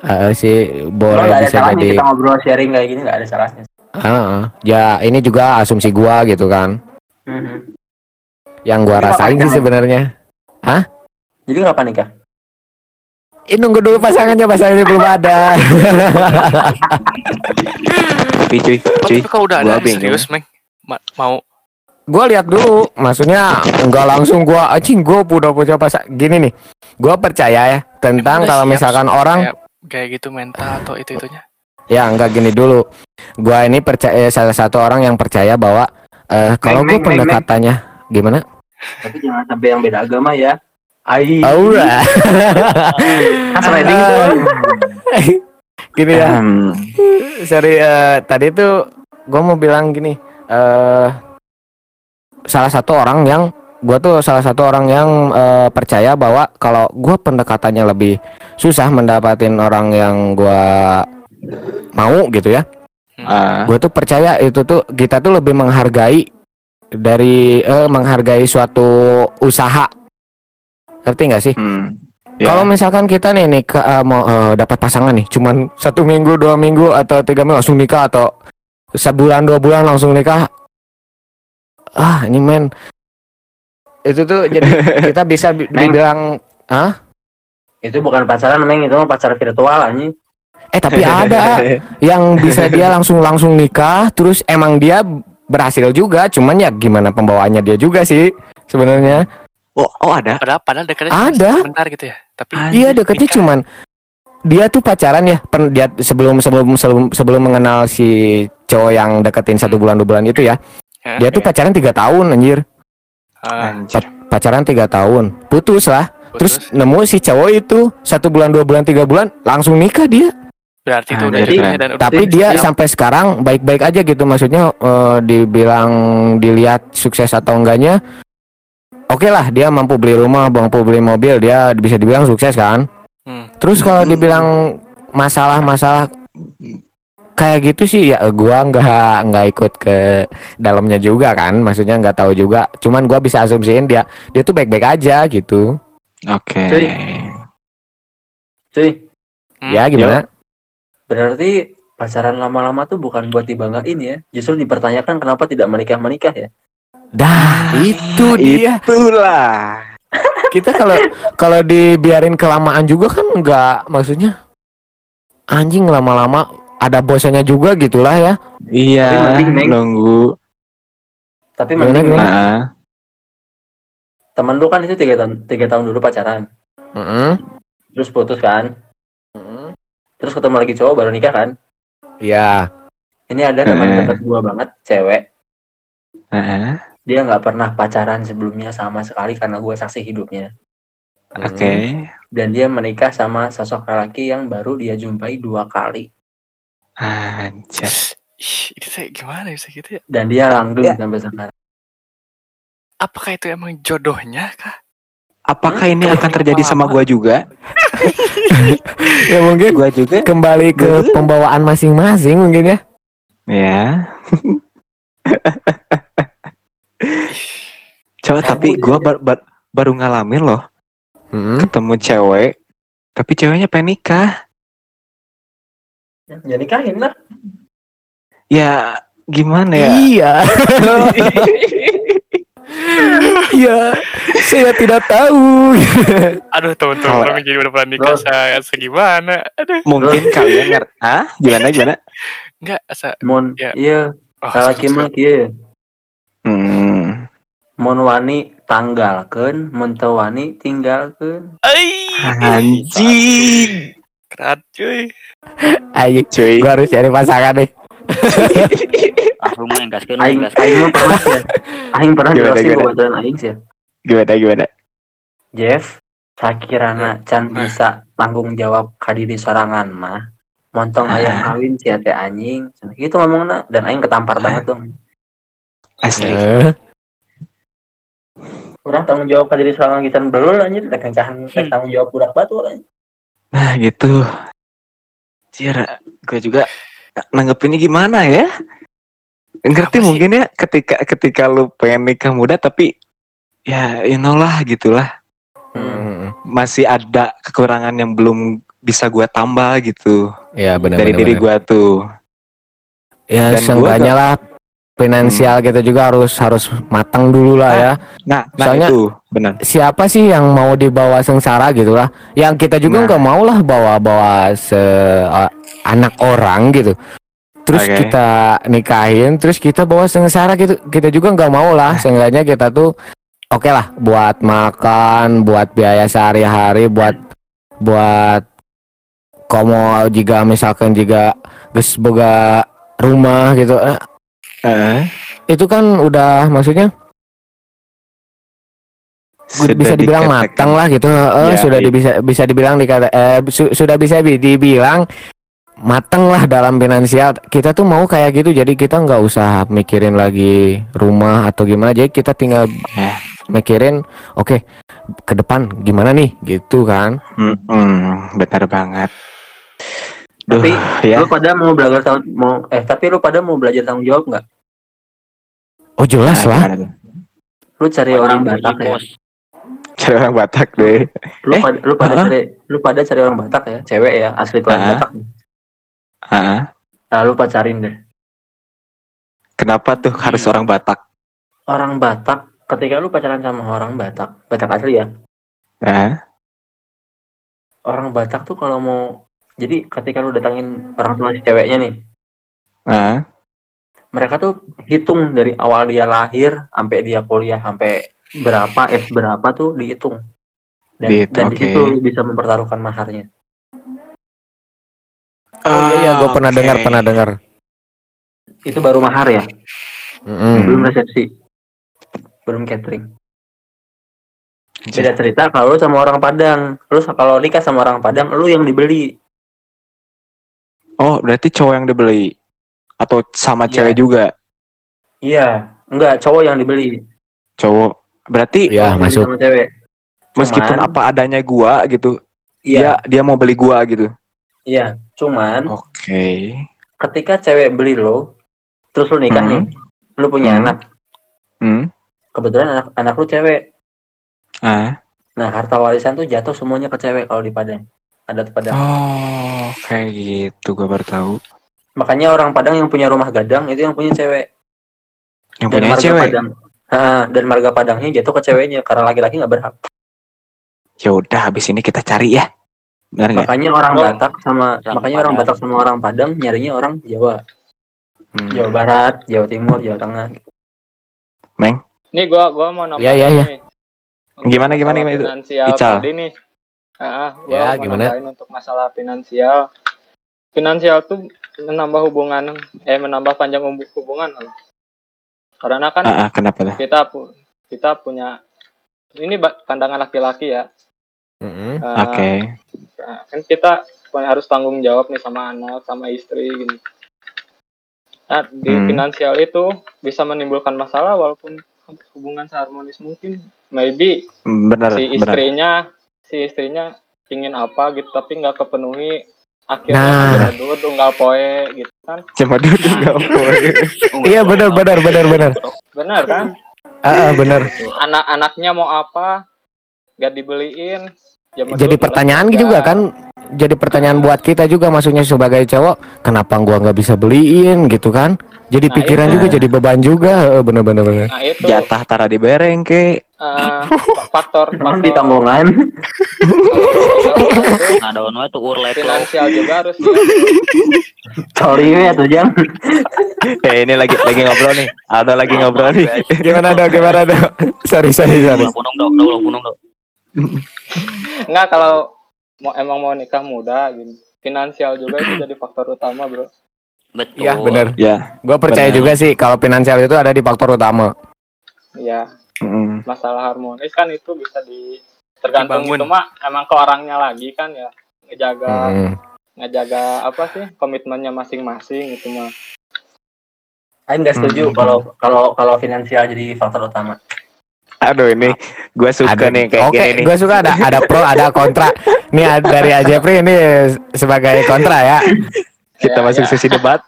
eh, sih Lo boleh ada bisa salahnya jadi kita ngobrol sharing kayak gini nggak ada salahnya. Heeh. ya ini juga asumsi gua gitu kan Mhm. yang gua Tapi rasain sih sebenarnya Jadi kapan nikah? Ini nunggu dulu pasangannya pasangannya belum ada. Tapi cuy, cuy, kalau udah ada bingung. serius, Meng. Ma- mau? Gua lihat dulu. Maksudnya enggak langsung gua anjing gua udah punya pasang gini nih. Gua percaya ya tentang kalau siap misalkan orang kayak kayak gitu mental atau itu itunya. ya enggak gini dulu. Gua ini percaya salah satu orang yang percaya bahwa eh kalau meng, meng, pendekatannya gimana? Tapi jangan sampai yang beda agama ya. Ai. Aura sliding tuh. gini ya. Sorry eh, tadi tuh gue mau bilang gini eh salah satu orang yang gue tuh salah satu orang yang eh, percaya bahwa kalau gue pendekatannya lebih susah mendapatin orang yang gue mau gitu ya. Ah, gue tuh percaya itu tuh kita tuh lebih menghargai dari eh, menghargai suatu usaha ngerti nggak sih hmm, ya. kalau misalkan kita nih nih mau eh, dapat pasangan nih, cuman satu minggu, dua minggu atau tiga minggu langsung nikah atau sebulan dua bulan langsung nikah, ah ini men itu tuh jadi kita bisa dibilang Itu bukan pacaran, Meng. Itu pacar virtual anjing. eh tapi ada yang bisa dia langsung langsung nikah, terus emang dia berhasil juga, cuman ya gimana pembawaannya dia juga sih sebenarnya. Oh, oh ada. Padahal padahal dekatnya Ada. sebentar gitu ya. Tapi Ada. Iya deketnya nikah. cuman dia tuh pacaran ya pen- dia sebelum sebelum sebelum sebelum mengenal si cowok yang deketin satu bulan dua bulan itu ya Ya, dia tuh pacaran tiga tahun anjir Anjir. pacaran tiga tahun putus lah putus. terus nemu si cowok itu satu bulan dua bulan tiga bulan langsung nikah dia Berarti itu Ah, udah jadi dan udah Tapi dia Siap. sampai sekarang baik-baik aja gitu maksudnya eh, dibilang dilihat sukses atau enggaknya Oke lah dia mampu beli rumah, mampu beli mobil, dia bisa dibilang sukses kan. Hmm. Terus kalau dibilang masalah-masalah kayak gitu sih ya gua nggak nggak ikut ke dalamnya juga kan, maksudnya nggak tahu juga. Cuman gua bisa asumsiin dia dia tuh baik-baik aja gitu. Oke. Cuy. Cuy, Hmm, Ya gimana? berarti pacaran lama-lama tuh bukan buat dibanggain ya. Justru dipertanyakan kenapa tidak menikah-menikah ya. Dah itu dia. Itulah. Kita kalau kalau dibiarin kelamaan juga kan nggak maksudnya anjing lama-lama ada bosannya juga gitulah ya. Iya, nunggu. Tapi mending gimana? Nah, temen lu kan itu tiga tahun tiga tahun dulu pacaran, Heeh. terus putus kan, terus ketemu lagi cowok baru nikah kan. Iya. Ini ada teman Eh. dekat gua banget, cewek. nah, Dia nggak pernah pacaran sebelumnya sama sekali karena gua saksi hidupnya. oke. Dan dia menikah sama sosok laki yang baru dia jumpai dua kali. Anjir. Ih, itu saya gimana bisa gitu ya? Dan dia langgeng Ya. sampai sekarang. Apakah itu emang jodohnya kah? Apakah ini akan terjadi sama gua juga? Ya mungkin Gua juga. kembali ke pembawaan masing-masing mungkin ya. Ya. Coba tapi gua bar- bar- baru ngalamin loh Heeh. ketemu cewek tapi ceweknya pengen nikah. Ya nikahin lah. Ya gimana ya? Iya. Iya. Saya tidak tahu. Aduh teman-teman jadi udah pernah nikah saya segimana? Aduh, Mungkin kalian ngerti. Hah? Gimana gimana? enggak asa. Mon, Ya. iya, Oh, salah mah kieu. Hmm. Mon wani tanggalkeun, mun teu wani tinggalkeun. Ai, Anjing. Keren cuy. Ayo, Cuy. gua harus cari pasangan nih. ah lu mah yang Aing yang aing mah pernah ya. Aing pernah Gimana, jelasin kebetulan aing sih. ya. Gimana gimana? Jeff, sakirana can Nah. bisa tanggung jawab ka diri sorangan mah. Montong Ah. aya kawin sia teh anjing. Cenah Gitu ngomongna dan aing ketampar banget dong. Asli. Eh, Urang tanggung jawab diri sorangan kita belul anjir rek kencahan rek tanggung jawab budak batu anjing. Nah gitu. Cira, gue juga nanggepinnya gimana ya? Ngerti Apa sih? mungkin ya ketika ketika lu pengen nikah muda tapi ya you know lah gitulah Hmm. masih ada kekurangan yang belum bisa gua tambah gitu Ya benar dari diri gua tuh. Ya Dan gua seenggaknya lah finansial kita juga harus harus matang dulu lah ya. Nah, nah Soalnya- itu benar. Siapa sih yang mau dibawa sengsara gitu lah? Yang kita juga Nah. nggak mau lah bawa-bawa se anak orang gitu. Terus Oke. kita nikahin, terus kita bawa sengsara gitu. Kita juga nggak mau lah. Seenggaknya kita tuh oke lah buat makan, buat biaya sehari-hari, buat buat komo jika misalkan jika geus boga rumah gitu. Eh, Eh, itu kan udah maksudnya sudah bisa dibilang dikatakan- matang lah gitu. Eh, Ya, sudah iya. bisa bisa dibilang dikata eh, su- sudah bisa bi- dibilang matang lah dalam finansial. Kita tuh mau kayak gitu jadi kita nggak usah mikirin lagi rumah atau gimana. Jadi kita tinggal Ya. mikirin oke ke depan gimana nih? Gitu kan. Hmm, hmm, benar banget. Duh, Tapi ya. lu pada mau belajar tang- mau eh tapi lu pada mau belajar tanggung jawab nggak? oh jelas Nah, lah? Lu cari orang Batak ya. bos Cari orang Batak deh. Lu Eh, pada lu pada ah. cari lu pada cari orang Batak ya, cewek ya, asli tuan Ah. Batak. Ah, Lalu pacarin deh. kenapa tuh harus Hmm. orang Batak? Orang Batak, ketika lu pacaran sama orang Batak, Batak asli ya. Ah, Orang Batak tuh kalau mau jadi ketika lu datangin orang tua si ceweknya nih, ah, mereka tuh hitung dari awal dia lahir sampai dia kuliah sampai berapa S berapa tuh dihitung. Dan, Dihitung, dan di situ lu bisa mempertaruhkan maharnya. oh iya iya gue Ah, pernah dengar pernah dengar Itu baru mahar ya, Mm-mm. belum resepsi. Belum catering. Beda cerita kalau sama orang Padang. Lu kalau nikah sama orang Padang, lu yang dibeli. Oh, berarti cowok yang dibeli atau sama Iya. cewek juga? Iya, enggak cowok yang dibeli. Cowok. Berarti Iya, Cowok dibeli masuk. Sama cewek. meskipun Cuman- apa adanya gua gitu, Iya, dia dia mau beli gua gitu. iya. Cuman Oke. ketika cewek beli lo, terus lu nikah Hmm. nih, lu punya Hmm. anak. Hmm. Kebetulan anak anak lu cewek. Ah. Nah, harta warisan tuh jatuh semuanya ke cewek kalau di Padang. Ada di Padang. Oh, kayak gitu gua baru tahu. Makanya orang Padang yang punya rumah gadang itu yang punya cewek. Yang Dan punya marga cewek. Padang. Ah, dan marga Padangnya jatuh ke ceweknya karena laki-laki nggak berhak. Ya udah, habis ini kita cari ya. Benar nggak? Makanya orang Oh. Batak sama Orang makanya orang. Batak sama orang Padang nyarinya orang Jawa, Hmm. Jawa Barat, Jawa Timur, Jawa Tengah. Nih gua gua mau Iya, iya, iya. nih. Untuk Gimana, gimana, gimana itu? Ical. tadi nih. Ah, Ya, gimana? untuk masalah finansial. Finansial tuh menambah hubungan eh menambah panjang hub- hubungan. Karena kan Ah, ah, kenapa lah? kita pu- kita punya ini pandangan laki-laki ya. Mm-mm. Eh, Oke. Nah, kan kita harus tanggung jawab nih sama anak, sama istri gini. Nah, di Hmm. finansial itu bisa menimbulkan masalah walaupun hubungan seharmonis mungkin. Maybe Benar, si istrinya si istrinya ingin apa gitu tapi nggak kepenuhi. Akhirnya Nah. dulu nggak poe gitu kan. Cuma duduk nggak boleh. Iya benar benar benar benar. benar kan? Ah, ah, benar. anak-anaknya mau apa? Nggak dibeliin. Ya Jadi pertanyaan juga kan jadi pertanyaan buat kita juga maksudnya sebagai cowok kenapa gua nggak bisa beliin gitu kan jadi Nah, pikiran itu. juga jadi beban juga Eh, bener bener bener nah itu Jatah tara di bereng ke. eh, faktor Orang di faktor tanggungan. Nah, daun wae tuh finansial juga harus. Sorry ya tuh Jang. Eh ini lagi lagi ngobrol nih. Aldo lagi ngobrol nih. gimana dong gimana dong sorry sorry sorry punung dong, punung dong. nggak kalau mau emang mau nikah muda gitu finansial juga itu jadi faktor utama bro Betul. Iya bener Ya. Gue percaya Benar. juga sih kalau finansial itu ada di faktor utama ya Mm. masalah harmonis kan itu bisa di tergantung Dibangun. itu mah emang ke orangnya lagi kan ya ngejaga Hmm. ngejaga apa sih komitmennya masing-masing itu mah Aing nggak setuju Hmm. kalau kalau kalau finansial jadi faktor utama. Aduh ini gue suka Ada- nih kayak Oke, gini nih. gue suka ada ada pro, ada kontra. Nih ada- dari Ajepri ini sebagai kontra ya. Kita Ya, masuk ya. sesi debat.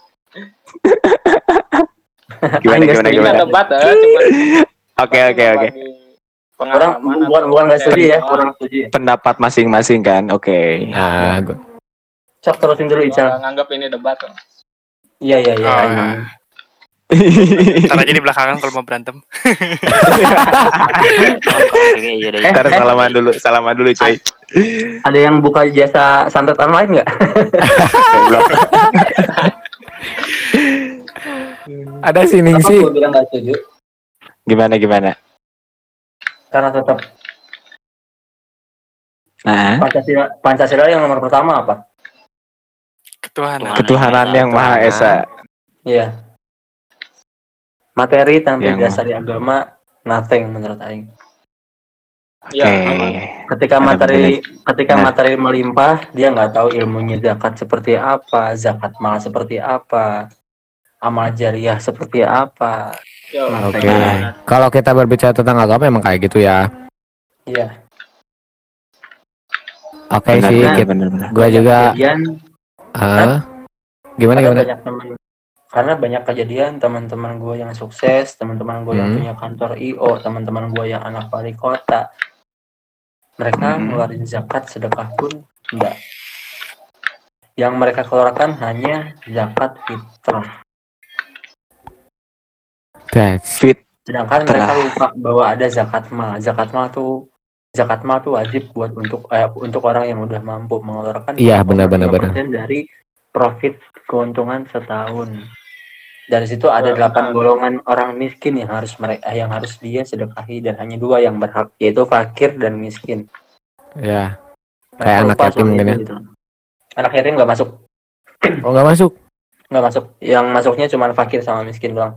gimana gimana gimana? Debat ya cuman Oke oke oke. Orang bukan bukan nggak setuju ya, setuju. ya. Pendapat masing-masing kan. Oke. Nah, gua- Cok terusin dulu Ical. nganggap ini debat. Iya iya iya. Ntar aja di belakangan kalau mau berantem. Deh. Eh, Ntar eh. salaman dulu, salaman dulu coy. Ada yang buka jasa santet online nggak? Ada si Apa Ningsi. Gimana gimana? Karena tetap Nah, Pancasila Pancasila yang nomor pertama apa? Ketuhanan. ketuhanan yang maha esa. Iya. Materi tanpa Yang- didasari agama nothing menurut Aing. Oke. Iya, aman. Ketika materi ketika Benar. materi melimpah, dia nggak tahu ilmunya zakat seperti apa, zakat mal seperti apa, amal jariah seperti apa. Yo, Oke. benar. Kalau kita berbicara tentang agama emang kayak gitu ya. Iya. Oke Benar, sih, gua juga Kejadian, ah, gimana karena gimana? banyak teman karena banyak kejadian teman-teman gue yang sukses, teman-teman gue yang Hmm. punya kantor IO, teman-teman gue yang anak wali kota, mereka Hmm. ngeluarin zakat sedekah pun enggak. Yang mereka keluarkan hanya zakat fitrah. That's Fit. Sedangkan mereka lupa bahwa ada zakat mal. Zakat mal tuh zakat mal tuh wajib buat untuk eh, untuk orang yang udah mampu mengeluarkan Iya, benar, benar, 5,5% dari profit keuntungan setahun. Dari situ ada delapan golongan orang miskin yang harus mereka yang harus dia sedekahi dan hanya dua yang berhak yaitu fakir dan miskin. ya. Mereka Kayak anak yatim mungkin ya. gitu. Anak yatim nggak masuk, Oh nggak masuk? nggak masuk. Yang masuknya cuma fakir sama miskin doang.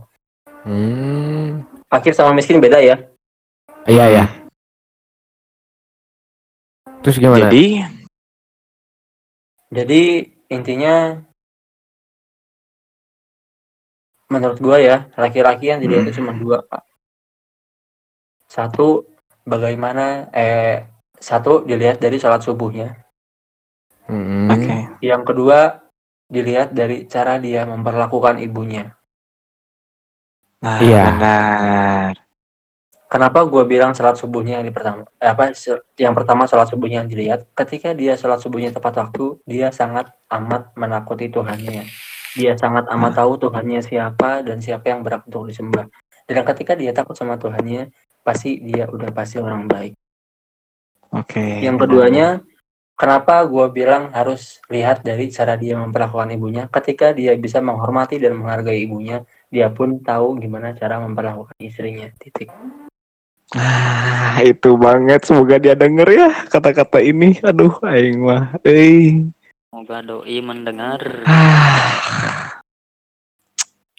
Hmm. Fakir sama miskin beda ya. Iya ya. Terus gimana? Jadi Jadi intinya menurut gua ya laki-laki yang dilihat Hmm. itu cuma dua pak satu bagaimana eh satu dilihat dari sholat subuhnya Mm-mm. Oke. yang kedua dilihat dari cara dia memperlakukan ibunya Nah, Iya. benar. kenapa gua bilang sholat subuhnya yang pertama eh, apa yang pertama sholat subuhnya yang dilihat ketika dia sholat subuhnya tepat waktu dia sangat amat menakuti Tuhannya dia sangat amat tahu Tuhannya siapa dan siapa yang berhak untuk disembah dan ketika dia takut sama Tuhannya pasti dia udah pasti orang baik Oke. yang keduanya kenapa gua bilang harus lihat dari cara dia memperlakukan ibunya ketika dia bisa menghormati dan menghargai ibunya dia pun tahu gimana cara memperlakukan istrinya titik Ah, itu banget. Semoga dia denger ya kata-kata ini. Aduh, aing mah. Eh. Semoga doi mendengar.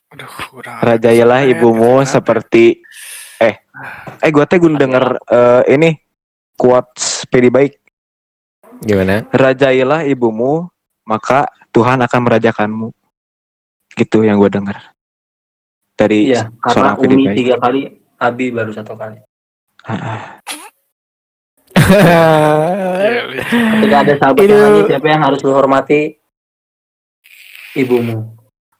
Aduh, kurang. Ibumu ada. seperti eh eh gua teh gun denger eh, ini quotes pedi baik. Gimana? Rajailah ibumu, maka Tuhan akan merajakanmu. Gitu yang gue dengar. Dari iya karena seorang pedi Umi baik. tiga kali Abi baru satu kali Ah. Ketika ada sahabat yang nanya siapa yang harus lu hormati ibumu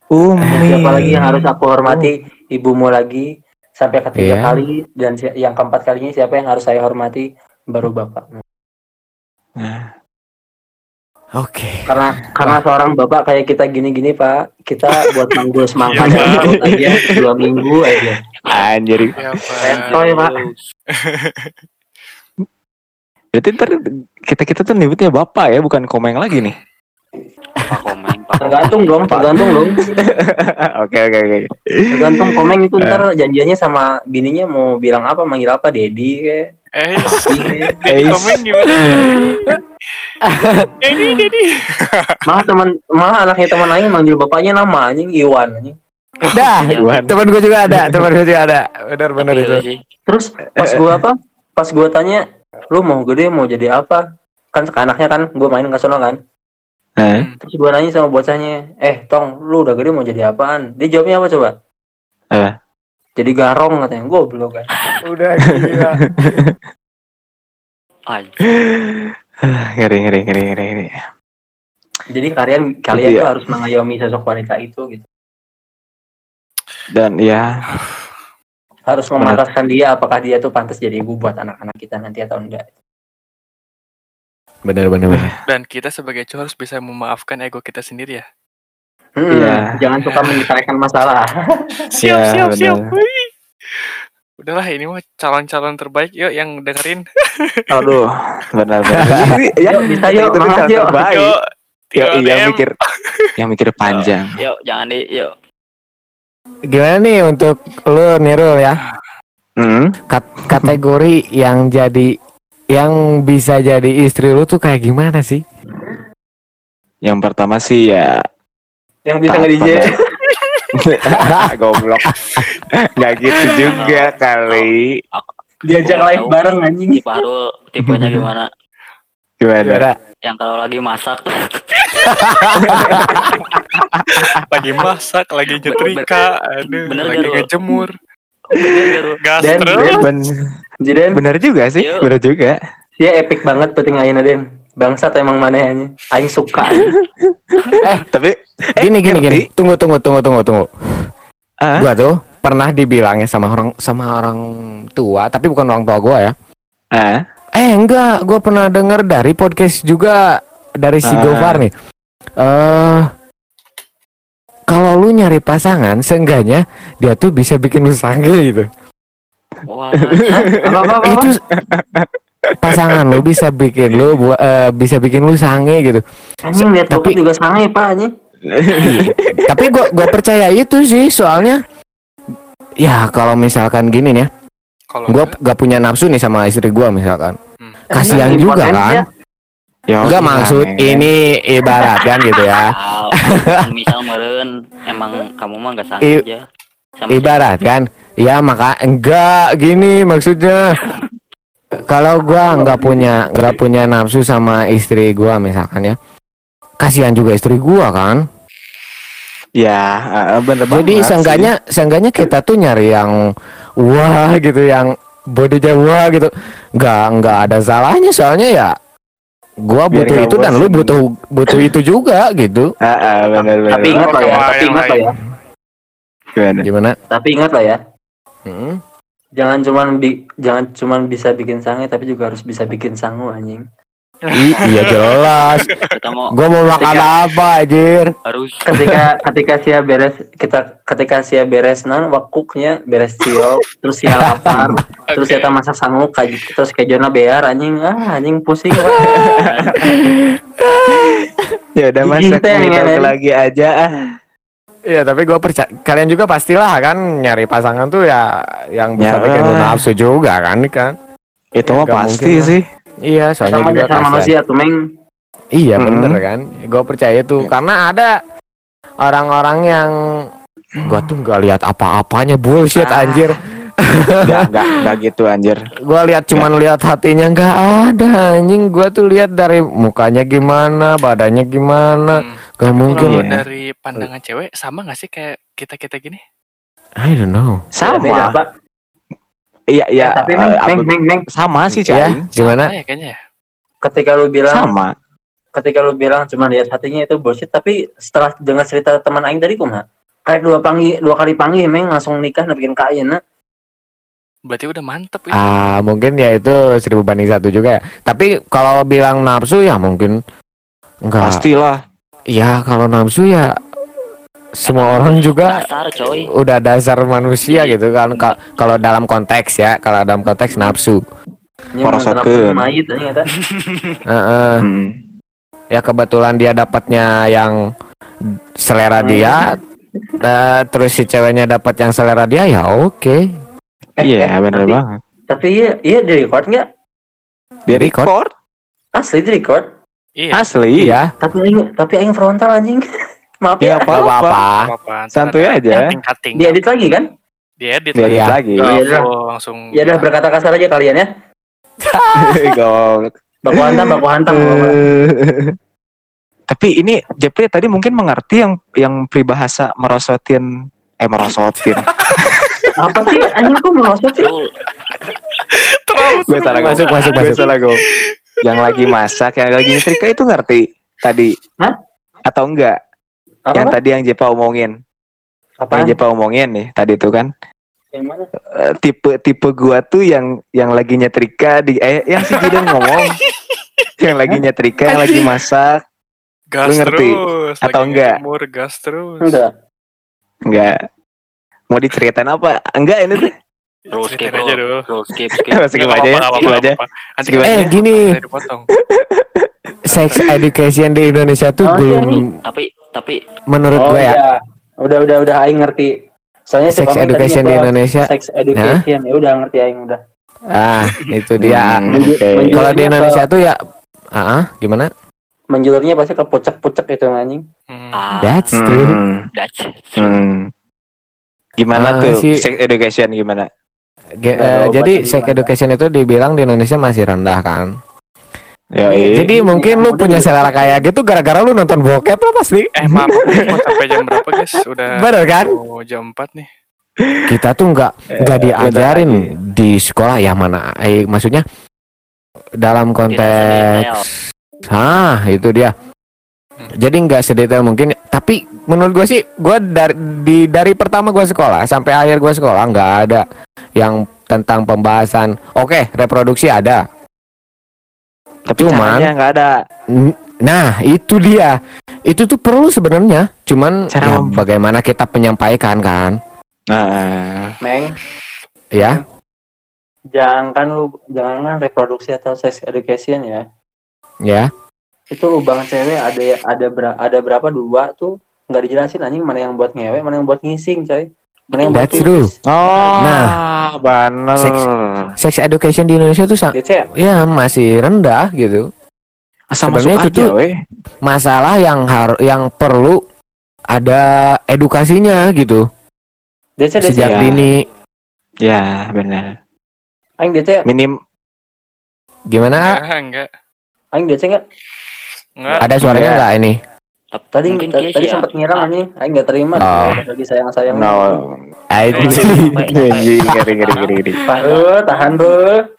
Umi. siapa lagi yang harus aku hormati ibumu lagi sampai ketiga Iya. kali dan si- yang keempat kalinya siapa yang harus saya hormati baru bapak Nah, Oke. karena karena seorang bapak kayak kita gini-gini pak kita buat manggul semangatnya aja dua minggu aja anjir. Ya, Pak. Berarti ntar kita kita tuh nyebutnya bapak ya, bukan komeng lagi nih. Pak komen, Pak. tergantung dong tergantung dong Oke oke oke. tergantung komeng itu ntar janjiannya sama bininya mau bilang apa manggil apa Dedi kayak Eh, Eh, komen gimana? Dedi, Dedi. malah teman malah anaknya teman lain manggil bapaknya nama anjing Iwan anjing Dah, Iwan. teman gue juga ada, teman gue juga ada. Benar-benar itu. terus pas gua apa pas gua tanya lu mau gede mau jadi apa? Kan anaknya kan gua main ke sono kan. Nah, terus gua nanya sama bocahnya eh tong lu udah gede mau jadi apaan? Dia jawabnya apa coba? Apa? jadi garong katanya goblok kan. Udah gila. Ngeri ngeri ngeri ngeri ngeri. jadi kalian kalian Iya. tuh harus mengayomi sosok wanita itu gitu. Dan ya, harus memantaskan dia apakah dia tuh pantas jadi ibu buat anak-anak kita nanti atau enggak Benar benar benar. Dan kita sebagai cowok harus bisa memaafkan ego kita sendiri ya. Hmm, Iya. jangan suka menyelesaikan masalah Siap, Ya, siap, siap. benar. Wih. Udahlah ini mah calon-calon terbaik yuk yang dengerin. aduh, benar benar. ya, Yuk, bisa yuk, cara yuk. terbaik. Yuk, Yo, tinggal iya DM. mikir, yang mikir panjang. Yuk, jangan di, yuk. Gimana nih untuk lu Nirul ya? Hmm. Kat- kategori yang jadi yang bisa jadi istri lu tuh kayak gimana sih? Yang pertama sih ya yang bisa nge DJ goblok. Gak gitu juga kali. diajak live tahu. bareng anjing Tipe Harul, tipenya gimana? Gimana? Yang kalau lagi masak. lagi masak, lagi nyetrika, aduh, bener lagi ngejemur, Bener, gas terus. Ben, jadi bener juga sih, Yuk. bener juga. dia epic banget penting ayeuna den bangsat emang manehnya aing suka Tapi Gini gini ngerti? gini. Tunggu tunggu tunggu tunggu tunggu. ah, Gua tuh pernah dibilangnya sama orang sama orang tua, tapi bukan orang tua gua ya. ah, Eh enggak, gua pernah denger dari podcast juga dari si Ah. Gofar nih. Eh kalau lu nyari pasangan, seenggaknya dia tuh bisa bikin lu sange gitu. Wah, apa apa apa, Itu pasangan lu bisa bikin lu buat eh, bisa bikin lu sange gitu. anjing lihat tapi- juga sange pak anjing tapi gua gua percaya itu sih soalnya ya kalau misalkan gini nih ya, Kalau gua enggak, gak punya nafsu nih sama istri gua misalkan. Hmm. Kasihan juga kan. Ya. Enggak oke, maksud sange. ini ibarat kan gitu ya. Al, misal meren, emang kamu mah gak sanggup I- aja. Sama Ibarat kan. Ya maka enggak gini maksudnya. Kalau gua nggak punya nggak punya nafsu sama istri gua misalkan ya. Kasihan juga istri gua kan. Ya, bener banget. Jadi sih. seenggaknya seenggaknya kita tuh nyari yang wah gitu yang bodinya wah gitu. Nggak nggak ada salahnya soalnya ya gua Biar butuh itu dan lu butuh butuh itu juga gitu. Ah, ah, bener bener. Tapi ingat lah ya, tapi ingat lah ya. Gimana? Gimana? Tapi ingat lah ya. Hmm. Jangan cuman bi- jangan cuman bisa bikin sange tapi juga harus bisa bikin sangu anjing. I- iya jelas. kita mau Gua mau makan apa anjir? harus Ketika ketika sia beres kita ketika sia beres non wakuknya beres cio terus sia lapar terus kita masak sangu kaj, terus kejona bear anjing ah anjing pusing. Ya udah masak Gitu ya, mie lagi aja ah. Iya tapi gua percaya kalian juga pastilah kan nyari pasangan tuh ya yang bisa Ya. bikin nafsu juga kan kan. Itu mah Nggak pasti mungkin lah. sih. Iya soalnya sama juga dasar manusia tuh meng Iya Mm-mm. bener kan, gue percaya tuh karena ada orang-orang yang gue tuh nggak lihat apa-apanya bullshit Ah. anjir. Enggak enggak enggak gitu anjir. Gue lihat cuman lihat hatinya nggak ada anjing. Gue tuh lihat dari mukanya gimana, badannya gimana. Hmm. Gak mungkin. Kalau ya. dari pandangan cewek sama nggak sih kayak kita kita gini? I don't know. beda Sama. pak Iya iya. tapi eh, meng, apa- meng, meng, meng, sama sih Ya, Cai. gimana? Sama ya kayaknya ya. ketika lu bilang Sama. ketika lu bilang cuma lihat hatinya itu bullshit tapi setelah dengar cerita teman aing tadi kumaha kayak dua panggil dua kali panggil meng langsung nikah nah bikin kain nah Berarti udah mantep ya. Ah mungkin ya itu seribu banding satu juga ya. Tapi kalau bilang nafsu ya mungkin enggak. Pastilah. Ya kalau nafsu ya semua orang juga dasar coy. udah dasar manusia gitu kan. Ka- kalau dalam konteks ya kalau dalam konteks nafsu. Anjing eta Heeh. Hmm. ya kebetulan dia dapatnya yang selera dia. Eh, terus si ceweknya dapat yang selera dia ya oke. Iya, bener tapi- banget. tapi iya iya di record nggak? Di Record. asli di record? Iya. asli. iya. Tapi aing tapi aing frontal anjing maaf Ya ya apa apa Santuy aja. Cutting-cutting. diedit lagi kan Diedit Lihat lagi. Iya. lagi. Iya, full, langsung. ya udah berkata kasar aja kalian ya Goblok. baku hantam baku hantam. Tapi ini Jepri tadi mungkin mengerti yang yang peribahasa merosotin eh merosotin. apa sih anjing kok merosot sih lu Terlalu gue salah Masuk, masuk, Gue masuk. salah gue. Yang lagi masak, yang lagi nyetrika itu ngerti tadi. Hah? Atau enggak? Apa Yang tadi yang Jepa omongin. apa Yang Jepa omongin nih tadi tuh kan. yang mana Eh, tipe tipe gua tuh yang yang lagi nyetrika di eh yang si Gideon ngomong. yang lagi nyetrika, yang lagi masak. gas Lu ngerti? terus. Atau lagi enggak? ngejemur, gas terus. enggak Enggak. Mau diceritain apa? Enggak ini tuh. lu skip aja dulu. lu lu skip skip aja ya, skip aja. Skip eh gini sex education di Indonesia tuh belum tapi tapi menurut oh gue ya. iya. Udah udah udah aing ngerti. Soalnya si sex tadi education di Indonesia? sex education. Ya udah ngerti aing udah. Ah itu dia. Hmm, menju- kalau di Indonesia tuh ya ah ah, gimana? Menjulurnya pasti ke pucek-pucek itu anjing. Hmm. ah. That's true. Hmm. that's Hmm. Gimana Ah, tuh si- sex education gimana? Ge- ada jadi sex education itu dibilang di Indonesia masih rendah kan Ya, jadi mungkin lu punya selera kayak gitu gara-gara lu nonton bokep lah pasti. Eh maaf, mau sampai jam berapa guys? Udah bener kan? mau jam 4 nih. kita tuh nggak nggak Eh, diajarin di sekolah ya mana eh maksudnya dalam konteks ah itu dia. Jadi nggak sedetail mungkin tapi menurut gue sih gue dari di dari pertama gue sekolah sampai akhir gue sekolah nggak ada yang tentang pembahasan. Oke reproduksi ada Tapi Cuman- caranya nggak ada. Nah itu dia. Itu tuh perlu sebenarnya. Cuman Cara ya, bagaimana kita penyampaikan kan? Nah, meng ya? Jangan kan lu jangan kan reproduksi atau sex education ya. Ya? Itu lubang cewek ada ada ber- ada berapa? Dua tuh. Nggak dijelasin anjing mana yang buat ngewe mana yang buat ngising coy That's true. oh, Nah. bener. Sex- sex education di Indonesia tuh DC ya masih rendah gitu Asal masuk Sebenarnya itu aja, tuh- weh. masalah yang har yang perlu ada edukasinya gitu DC DC sejak ya. dini Ya, benar. aing DC Minim gimana Enggak, enggak. aing DC nggak Enggak. ada suaranya Iya. nggak ini Tadi mungkin tadi, ya. sempat ngiram anjing, aing enggak terima Oh. lagi sayang-sayang. No. Anjing. Anjing, ngeri ngeri ngeri ngeri. Bro, tahan bro.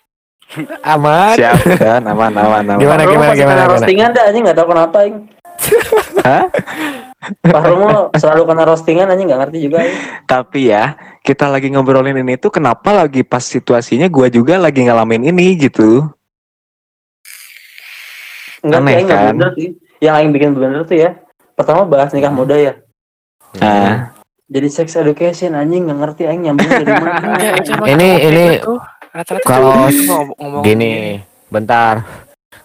Aman. Siap kan, aman aman aman. Gimana gimana gimana roastingan dah anjing enggak tahu kenapa aing. Hah? Pak Romo selalu kena roastingan anjing enggak ngerti juga aing. Tapi ya, kita lagi ngobrolin ini tuh kenapa lagi pas situasinya gua juga lagi ngalamin ini gitu. Enggak Aneh, aing nggak kan? bener sih. Yang aing bikin bener tuh ya. Pertama bahas nikah muda ya. Ah, Jadi sex education anjing nggak ngerti aing nyambung dari mana. Ini- ini gitu. kalau cowok itu ngom- ngomong Gini, bentar.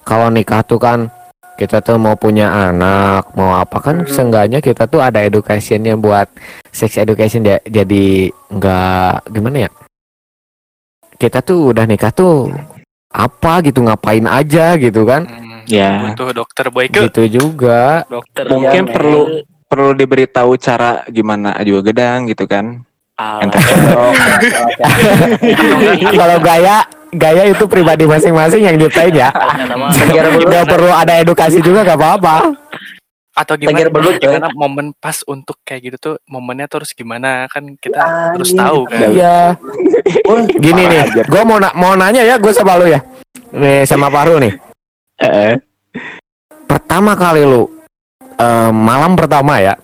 Kalau nikah tuh kan kita tuh mau punya anak, mau apa kan seenggaknya kita tuh ada educationnya buat sex education ya. Jadi nggak gimana ya? Kita tuh udah nikah tuh apa gitu ngapain aja gitu kan? Hmm, Ya. butuh dokter Boyke Gitu juga. dokter Mungkin Iya, perlu perlu diberitahu cara gimana juga gedang gitu kan. Alah. Kalau gaya gaya itu pribadi masing-masing yang nyiptain ya. Nggak perlu ada edukasi juga gak apa-apa. atau gimana belut, gimana momen pas untuk kayak gitu tuh momennya terus gimana kan kita Ya, terus anjing. tahu kan Iya. Gini nih, gue mau na- mau nanya ya, gue sama lu ya. Nih sama Paru nih. Eh, Pertama kali lu eh, malam pertama ya,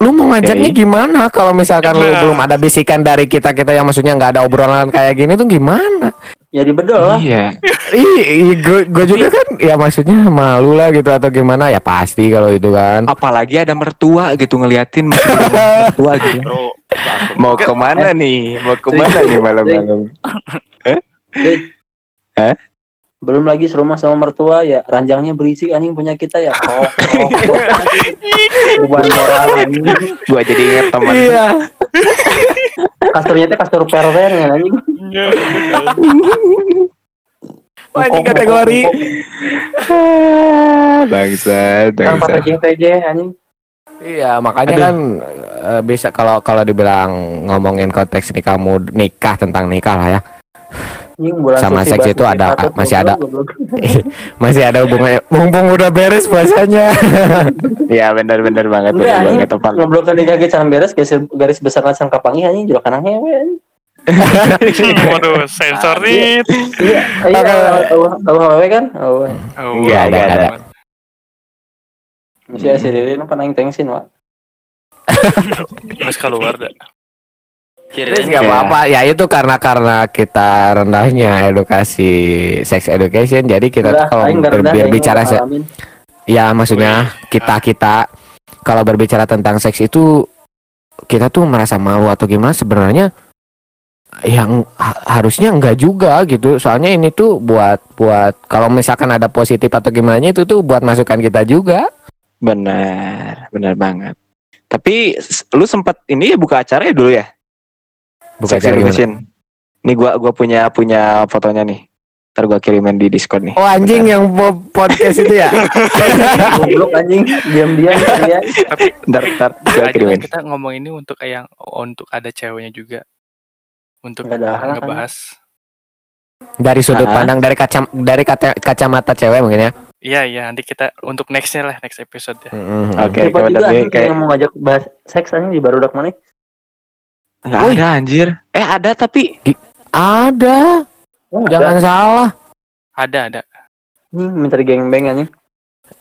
lu mau ngajaknya Oke. gimana? Kalau misalkan lu Nah. belum ada bisikan dari kita kita yang maksudnya nggak ada obrolan kayak gini tuh gimana? Ya di bedol lah. iya. Ih, gue juga kan ya maksudnya malu lah gitu atau gimana ya pasti kalau itu kan. Apalagi ada mertua gitu ngeliatin mertua gitu. bro. Mau ke mana nih? Mau ke mana nih malam-malam? Belum lagi serumah sama mertua ya ranjangnya berisik anjing punya kita ya. Oh, oh, Beban moral anjing. Gua jadi inget teman. Iya. Kasturnya teh kastur perwer ya anjing. Wah, ini kategori. Bangsa, Kan bangsa. pakai TJ anjing. Iya, makanya Aduh. kan eh, bisa kalau kalau dibilang ngomongin konteks nikah mud- nikah tentang nikah lah ya. Anjing bulan Sama suci seks itu ada- tuh, masih ada. Masih ada hubungannya. Mumpung udah beres puasanya. Iya benar-benar banget, Enggak benar banget tepat. Ngobrol ke nikah kita beres garis, garis besar langsung kapangi anjing juga kanang hewe anjing. waduh sensor nih Iya, iya, tahu tahu hewe kan? Oh, Nggak ada, ada. masih si Lilin apa nang tengsin, Wak. terus keluar dah Terus nggak apa-apa. Ya itu karena karena kita rendahnya edukasi sex education. Jadi kita Udah, kalau berbicara se- ya maksudnya kita kita kalau berbicara tentang seks itu kita tuh merasa malu atau gimana sebenarnya yang ha- harusnya enggak juga gitu soalnya ini tuh buat buat kalau misalkan ada positif atau gimana itu tuh buat masukan kita juga Benar, benar banget. Tapi lu sempat ini ya buka acara ya dulu ya? Bukan Sex cara gimana education. Nih gua gua punya punya fotonya nih. Ntar gua kirimin di Discord nih. oh anjing yang po- podcast itu ya Goblok anjing, diam-diam ya. tapi Ntar ntar gua kirimin. kita ngomong ini untuk yang untuk ada ceweknya juga untuk ngebahas dari sudut Ah. pandang dari kaca dari kaca, kacamata cewek mungkin ya iya iya nanti kita untuk nextnya lah next episode ya Mm-mm. Oke, Siapa coba juga kayak yang mau ngajak bahas seks anjing di barudak mana? Nggak ada anjir. Eh ada tapi ada Oh, jangan salah ada ada Nih, minta di gangbang anjing.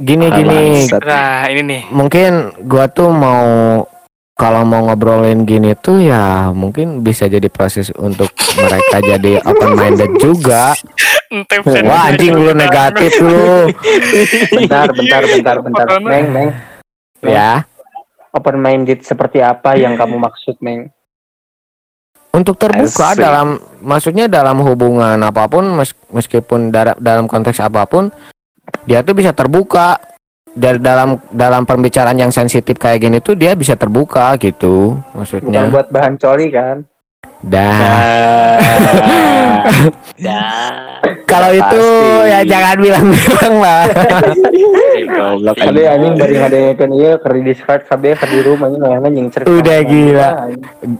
gini Ah, gini nah ini nih mungkin gua tuh mau kalau mau ngobrolin gini tuh ya mungkin bisa jadi proses untuk mereka jadi open minded juga. Wah anjing lu negatif lu. Bentar, bentar, bentar, bentar. Meng, Meng. Ya. Open minded seperti apa yang kamu maksud, Meng? Untuk terbuka Asik. dalam maksudnya dalam hubungan apa pun mes- meskipun dalam konteks apa pun dia tuh bisa terbuka dari dalam dalam pembicaraan yang sensitif kayak gini tuh dia bisa terbuka gitu Bukan maksudnya. buat bahan coli kan? Dah. Dah. Kalau itu ya jangan bilang-bilang lah. Goblok Tapi anjing. anjing dari ngadekeun ieu keur di discard kabeh keur di rumah anjing ngayana nyingcer. Udah gila.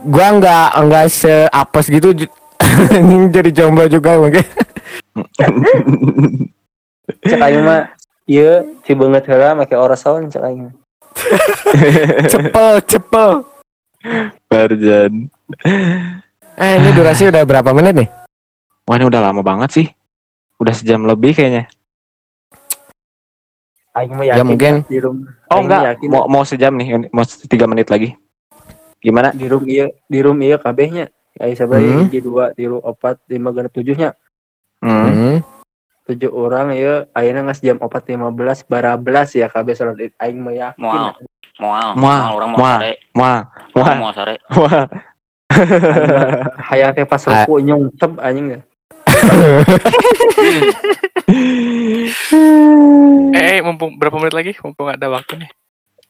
Gua nggak nggak seapes gitu ju- jadi jomblo juga mungkin. Cek aing mah ieu si beungeut heula make orason cek aing. cepel cepel Barjan. eh ini durasi udah berapa menit nih Wah ini udah lama banget sih. Udah sejam lebih kayaknya. Aing ya yakin mungkin di room Oh enggak, yakin mau mau sejam nih, mau tiga menit lagi. Gimana? di room iya di room iya kabehnya ya sabar Hmm. hiji dua tilu opat lima genep tujuhnya Hmm. Hmm. tujuh orang ya ayeuna geus jam opat lima belas belas ya kabeh id aing mah yakin. Moal. Moal. Moal orang mau. Wah, Orang wah, mau sare. wah. Hayang teh pas Ah. ruku nyungsep anjing ya. Eh, eh, mumpung berapa menit lagi? Mumpung ada waktu nih.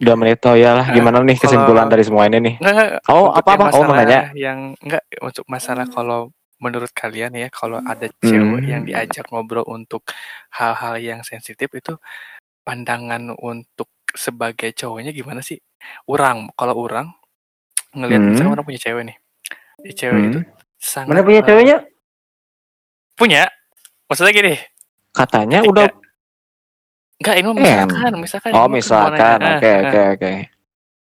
Udah menit oh ya lah. Gimana nih kesimpulan kalau- dari semua ini nih? Enggak. Oh apa apa? Oh mau masalah nanya? Yang enggak untuk masalah kalau menurut kalian ya kalau ada Hmm. cewek yang diajak ngobrol untuk hal-hal yang sensitif itu pandangan untuk sebagai cowoknya gimana sih? Orang kalau orang ngelihat Hmm. misalnya orang punya cewek nih. Cewek Hmm. itu sangat mana punya eh, ceweknya Punya. Maksudnya gini, Katanya ketika- udah. enggak ini misalkan, misalkan Oh misalkan, oke eh, oke oke.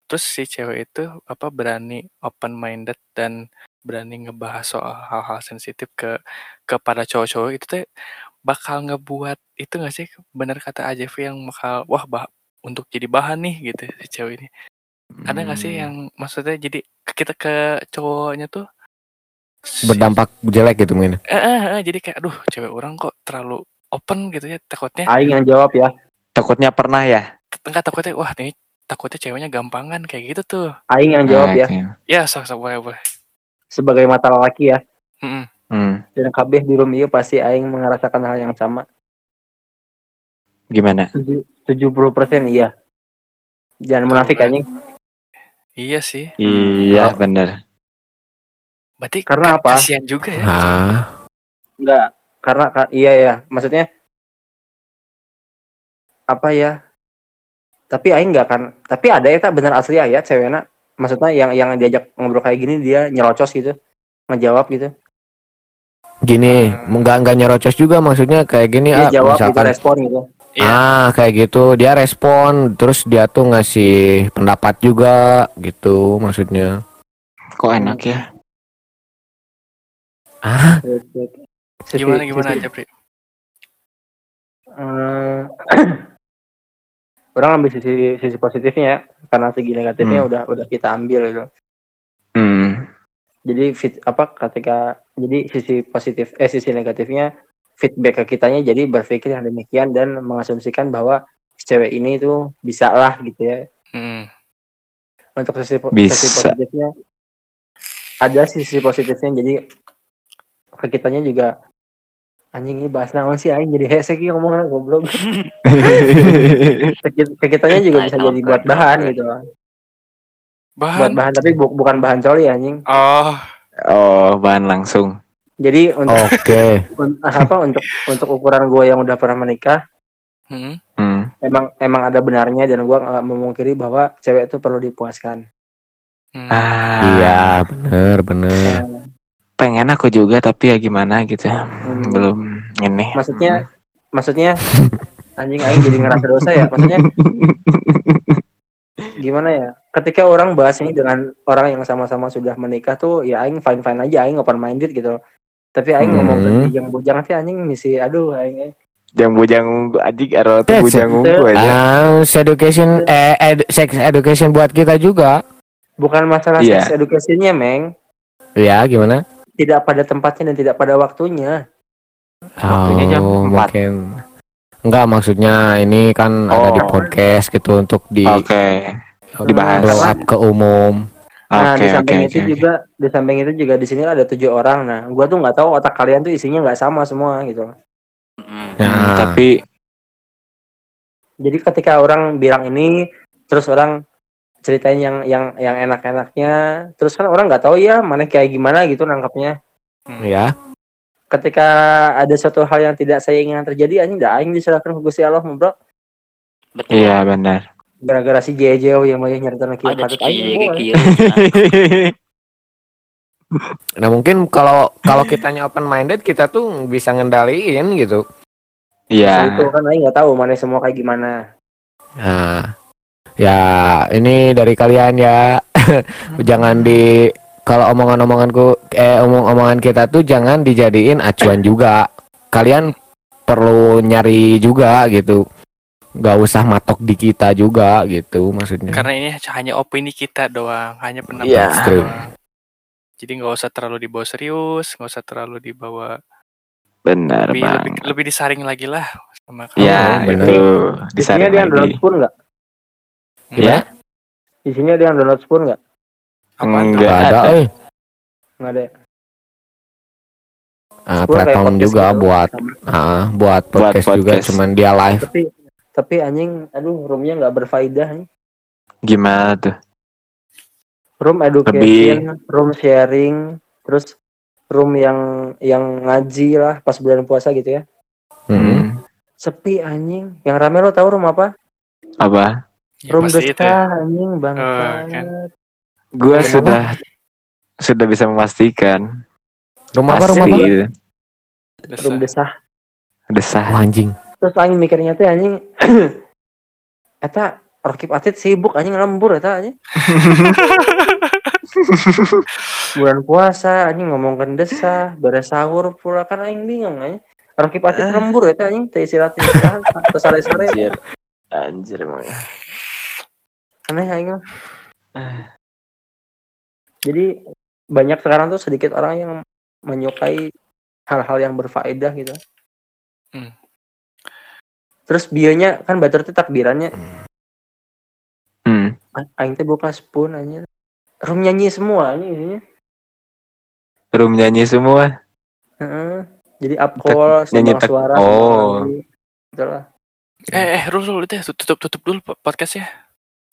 terus si cewek itu apa berani open minded dan berani ngebahas soal hal-hal sensitif ke kepada cowok-cowok itu teh bakal ngebuat itu gak sih benar kata AJV yang bakal wah bah untuk jadi bahan nih gitu si cewek ini ada gak sih Hmm. yang maksudnya jadi ke kita ke cowoknya tuh si- berdampak jelek gitu mungkin eh, eh, eh, jadi kayak aduh cewek orang kok terlalu open gitu ya takutnya aing yang jawab ya Takutnya pernah ya? enggak takutnya wah ini takutnya ceweknya gampangan kayak gitu tuh aing yang jawab ya ya sok sok boleh boleh sebagai mata laki ya Mm-mm. Hmm. dan kabeh di room iya pasti aing merasakan hal yang sama Gimana? tujuh puluh persen iya jangan munafik anjing iya sih. Iya bener. Berarti Karena ka- apa? Kasihan juga ya. ah enggak karena ka- iya ya maksudnya apa ya? Tapi aing enggak kan tapi ada ya tak bener asli ya ceweknya. Maksudnya yang yang diajak ngobrol kayak gini dia nyerocos gitu. Ngejawab gitu. Gini nggak nggak nyerocos juga maksudnya kayak gini dia ah jawab gitu misalkan respon gitu Iya. ah kayak gitu dia respon terus dia tuh ngasih pendapat juga gitu maksudnya Kok enak ya? ah Gimana gimana aja, Pri? Eh, orang ambil sisi sisi positifnya ya karena segi negatifnya Hmm. udah udah kita ambil gitu Hmm. jadi fit apa ketika jadi sisi positif eh sisi negatifnya feedback ke kitanya jadi berpikir yang demikian dan mengasumsikan bahwa cewek ini tuh bisa lah gitu ya Hmm. untuk sisi, po- Bisa. sisi positifnya ada sisi positifnya jadi ke kitanya juga anjing ini bahas naon sih aing jadi hesek ya ngomongnya goblok ke, ke kitanya juga bisa jadi buat bahan gitu buat Bahan. bahan tapi bu- bukan bahan coli anjing Oh, oh bahan langsung. Jadi untuk oke un- apa untuk untuk ukuran gue yang udah pernah menikah hmm. Hmm. emang emang ada benarnya dan gue nggak memungkiri bahwa cewek itu perlu dipuaskan Hmm. Ah, iya bener bener pengen aku juga tapi ya gimana gitu. Hmm. Belum ini. maksudnya maksudnya anjing aing jadi ngerasa dosa ya maksudnya gimana ya ketika orang bahas ini dengan orang yang sama-sama sudah menikah tuh ya aing fine fine aja aing open minded gitu tapi aing Hmm. ngomong ke si yang bujang teh anjing misi aduh aing eh. Yang bujang adik tuh Yes, bujang ungu aja. ah sex education eh ed- sex education buat kita juga bukan masalah Iya. sex education-nya meng ya gimana tidak pada tempatnya dan tidak pada waktunya Waktunya jam oh, mungkin enggak maksudnya ini kan ada di Oh. podcast gitu untuk di Oke. dibahas. blow up ke umum Nah, Oke di oke samping oke. itu juga di samping itu juga di sini ada tujuh orang. Nah, gua tuh nggak tahu otak kalian tuh isinya nggak sama semua gitu. Hmm, Tapi Jadi ketika orang bilang ini, terus orang ceritain yang yang yang enak-enaknya, terus kan orang nggak tahu ya mana kayak gimana gitu nangkapnya. ya Ketika ada suatu hal yang tidak saya inginkan terjadi, anjing dah aing diserahkan ke Gusti Allah, bro. Betul. iya benar. Gara-gara si Jejo yang banyak nyeritain kieu Ada katut kieu. nah mungkin kalau kalau kitanya open minded kita tuh bisa ngendaliin gitu Nah, Iya. itu kan aing nggak tahu mana semua kayak gimana. nah Ya, ini dari kalian ya. jangan di kalau omongan-omonganku eh omong-omongan kita tuh jangan dijadiin acuan juga. Kalian perlu nyari juga gitu. Gak usah matok di kita juga gitu maksudnya. Karena ini hanya opini kita doang, hanya pendapat Betul. doang. Jadi nggak usah terlalu dibawa serius, nggak usah terlalu dibawa Benar lebih, bang. lebih lebih disaring lagi lah sama kamu. Ya benar. itu Di sini ada yang download spoon nggak? Ya, Di sini ada yang download spoon nggak? Apaan tuh? enggak Gak ada, ada. eh. Nggak ada. Ah, kayak platform juga gitu. buat ah, buat podcast juga podcast. cuman dia live. Tapi tapi anjing, aduh roomnya nggak berfaedah nih. Gimana tuh? Room education, room sharing, terus room yang yang ngaji lah pas bulan puasa gitu ya. Hmm. Sepi anjing. Yang rame lo tahu room apa? Apa? Ya, room pasti itu ya. anjing bangsa. Oh, kan. Gua Kenapa? sudah sudah bisa memastikan. Rumah apa rumah apa? gitu. Desah. Room desah. Desah. Oh, anjing. Terus anjing mikirnya tuh anjing eta Rakib Atit sibuk anjing lembur eta anjing. Bulan puasa anjing ngomongkan desah, beres sahur pula kan anjing bingung anjing. Rakib Atit lembur eta anjing teh istirahat istirahat terus sare-sare Anjir. Anjir emang. aneh aing mah. Jadi banyak sekarang tuh sedikit orang yang menyukai hal-hal yang berfaedah gitu. Hmm. Terus bionya kan batur tuh takbirannya Hmm. A- aing teh buka spoon aja room nyanyi semua isinya Room nyanyi semua. Heeh. jadi up call nyanyi suara oh. sembang lagu. gitu lah Eh, eh, Rul, Rul, itu ya, tutup, tutup dulu po- podcastnya.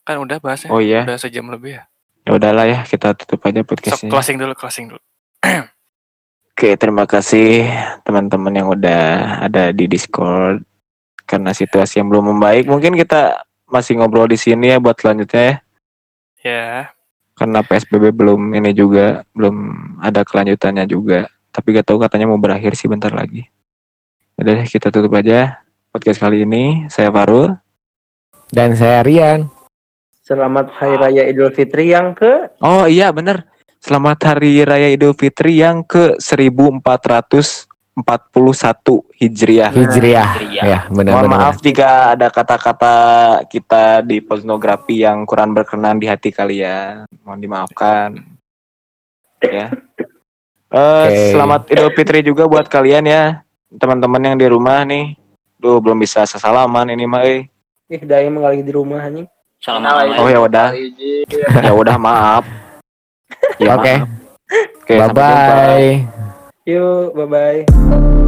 Kan udah bahasnya. Oh iya. Udah sejam lebih ya. Ya udahlah ya kita tutup aja So, podcastnya. closing dulu, closing dulu. Oke, terima kasih teman-teman yang udah ada di Discord. Karena situasi yang belum membaik, mungkin kita masih ngobrol di sini ya buat selanjutnya ya. Ya, Karena PSBB belum ini juga, belum ada kelanjutannya juga. Tapi gak tahu katanya mau berakhir sih bentar lagi. Udah deh, kita tutup aja podcast kali ini. Saya Farul. Dan saya Rian. selamat hari raya idul fitri yang ke Oh iya bener. Selamat Hari Raya Idul Fitri yang ke 1441 Hijriah. Hijriah. Iya. Ya, Mohon benar-benar. maaf jika ada kata-kata kita di pornografi yang kurang berkenan di hati kalian. Mohon dimaafkan. Ya. Eh, Oke. Selamat Idul Fitri juga buat kalian ya, teman-teman yang di rumah nih. Duh, belum bisa sesalaman ini mah. eh. ih daya emang lagi di rumah anjing Salam. Oh ya udah, ya udah maaf. Ya, Oke. maaf. Oke, Bye sampai jumpa. bye. Yuk bye bye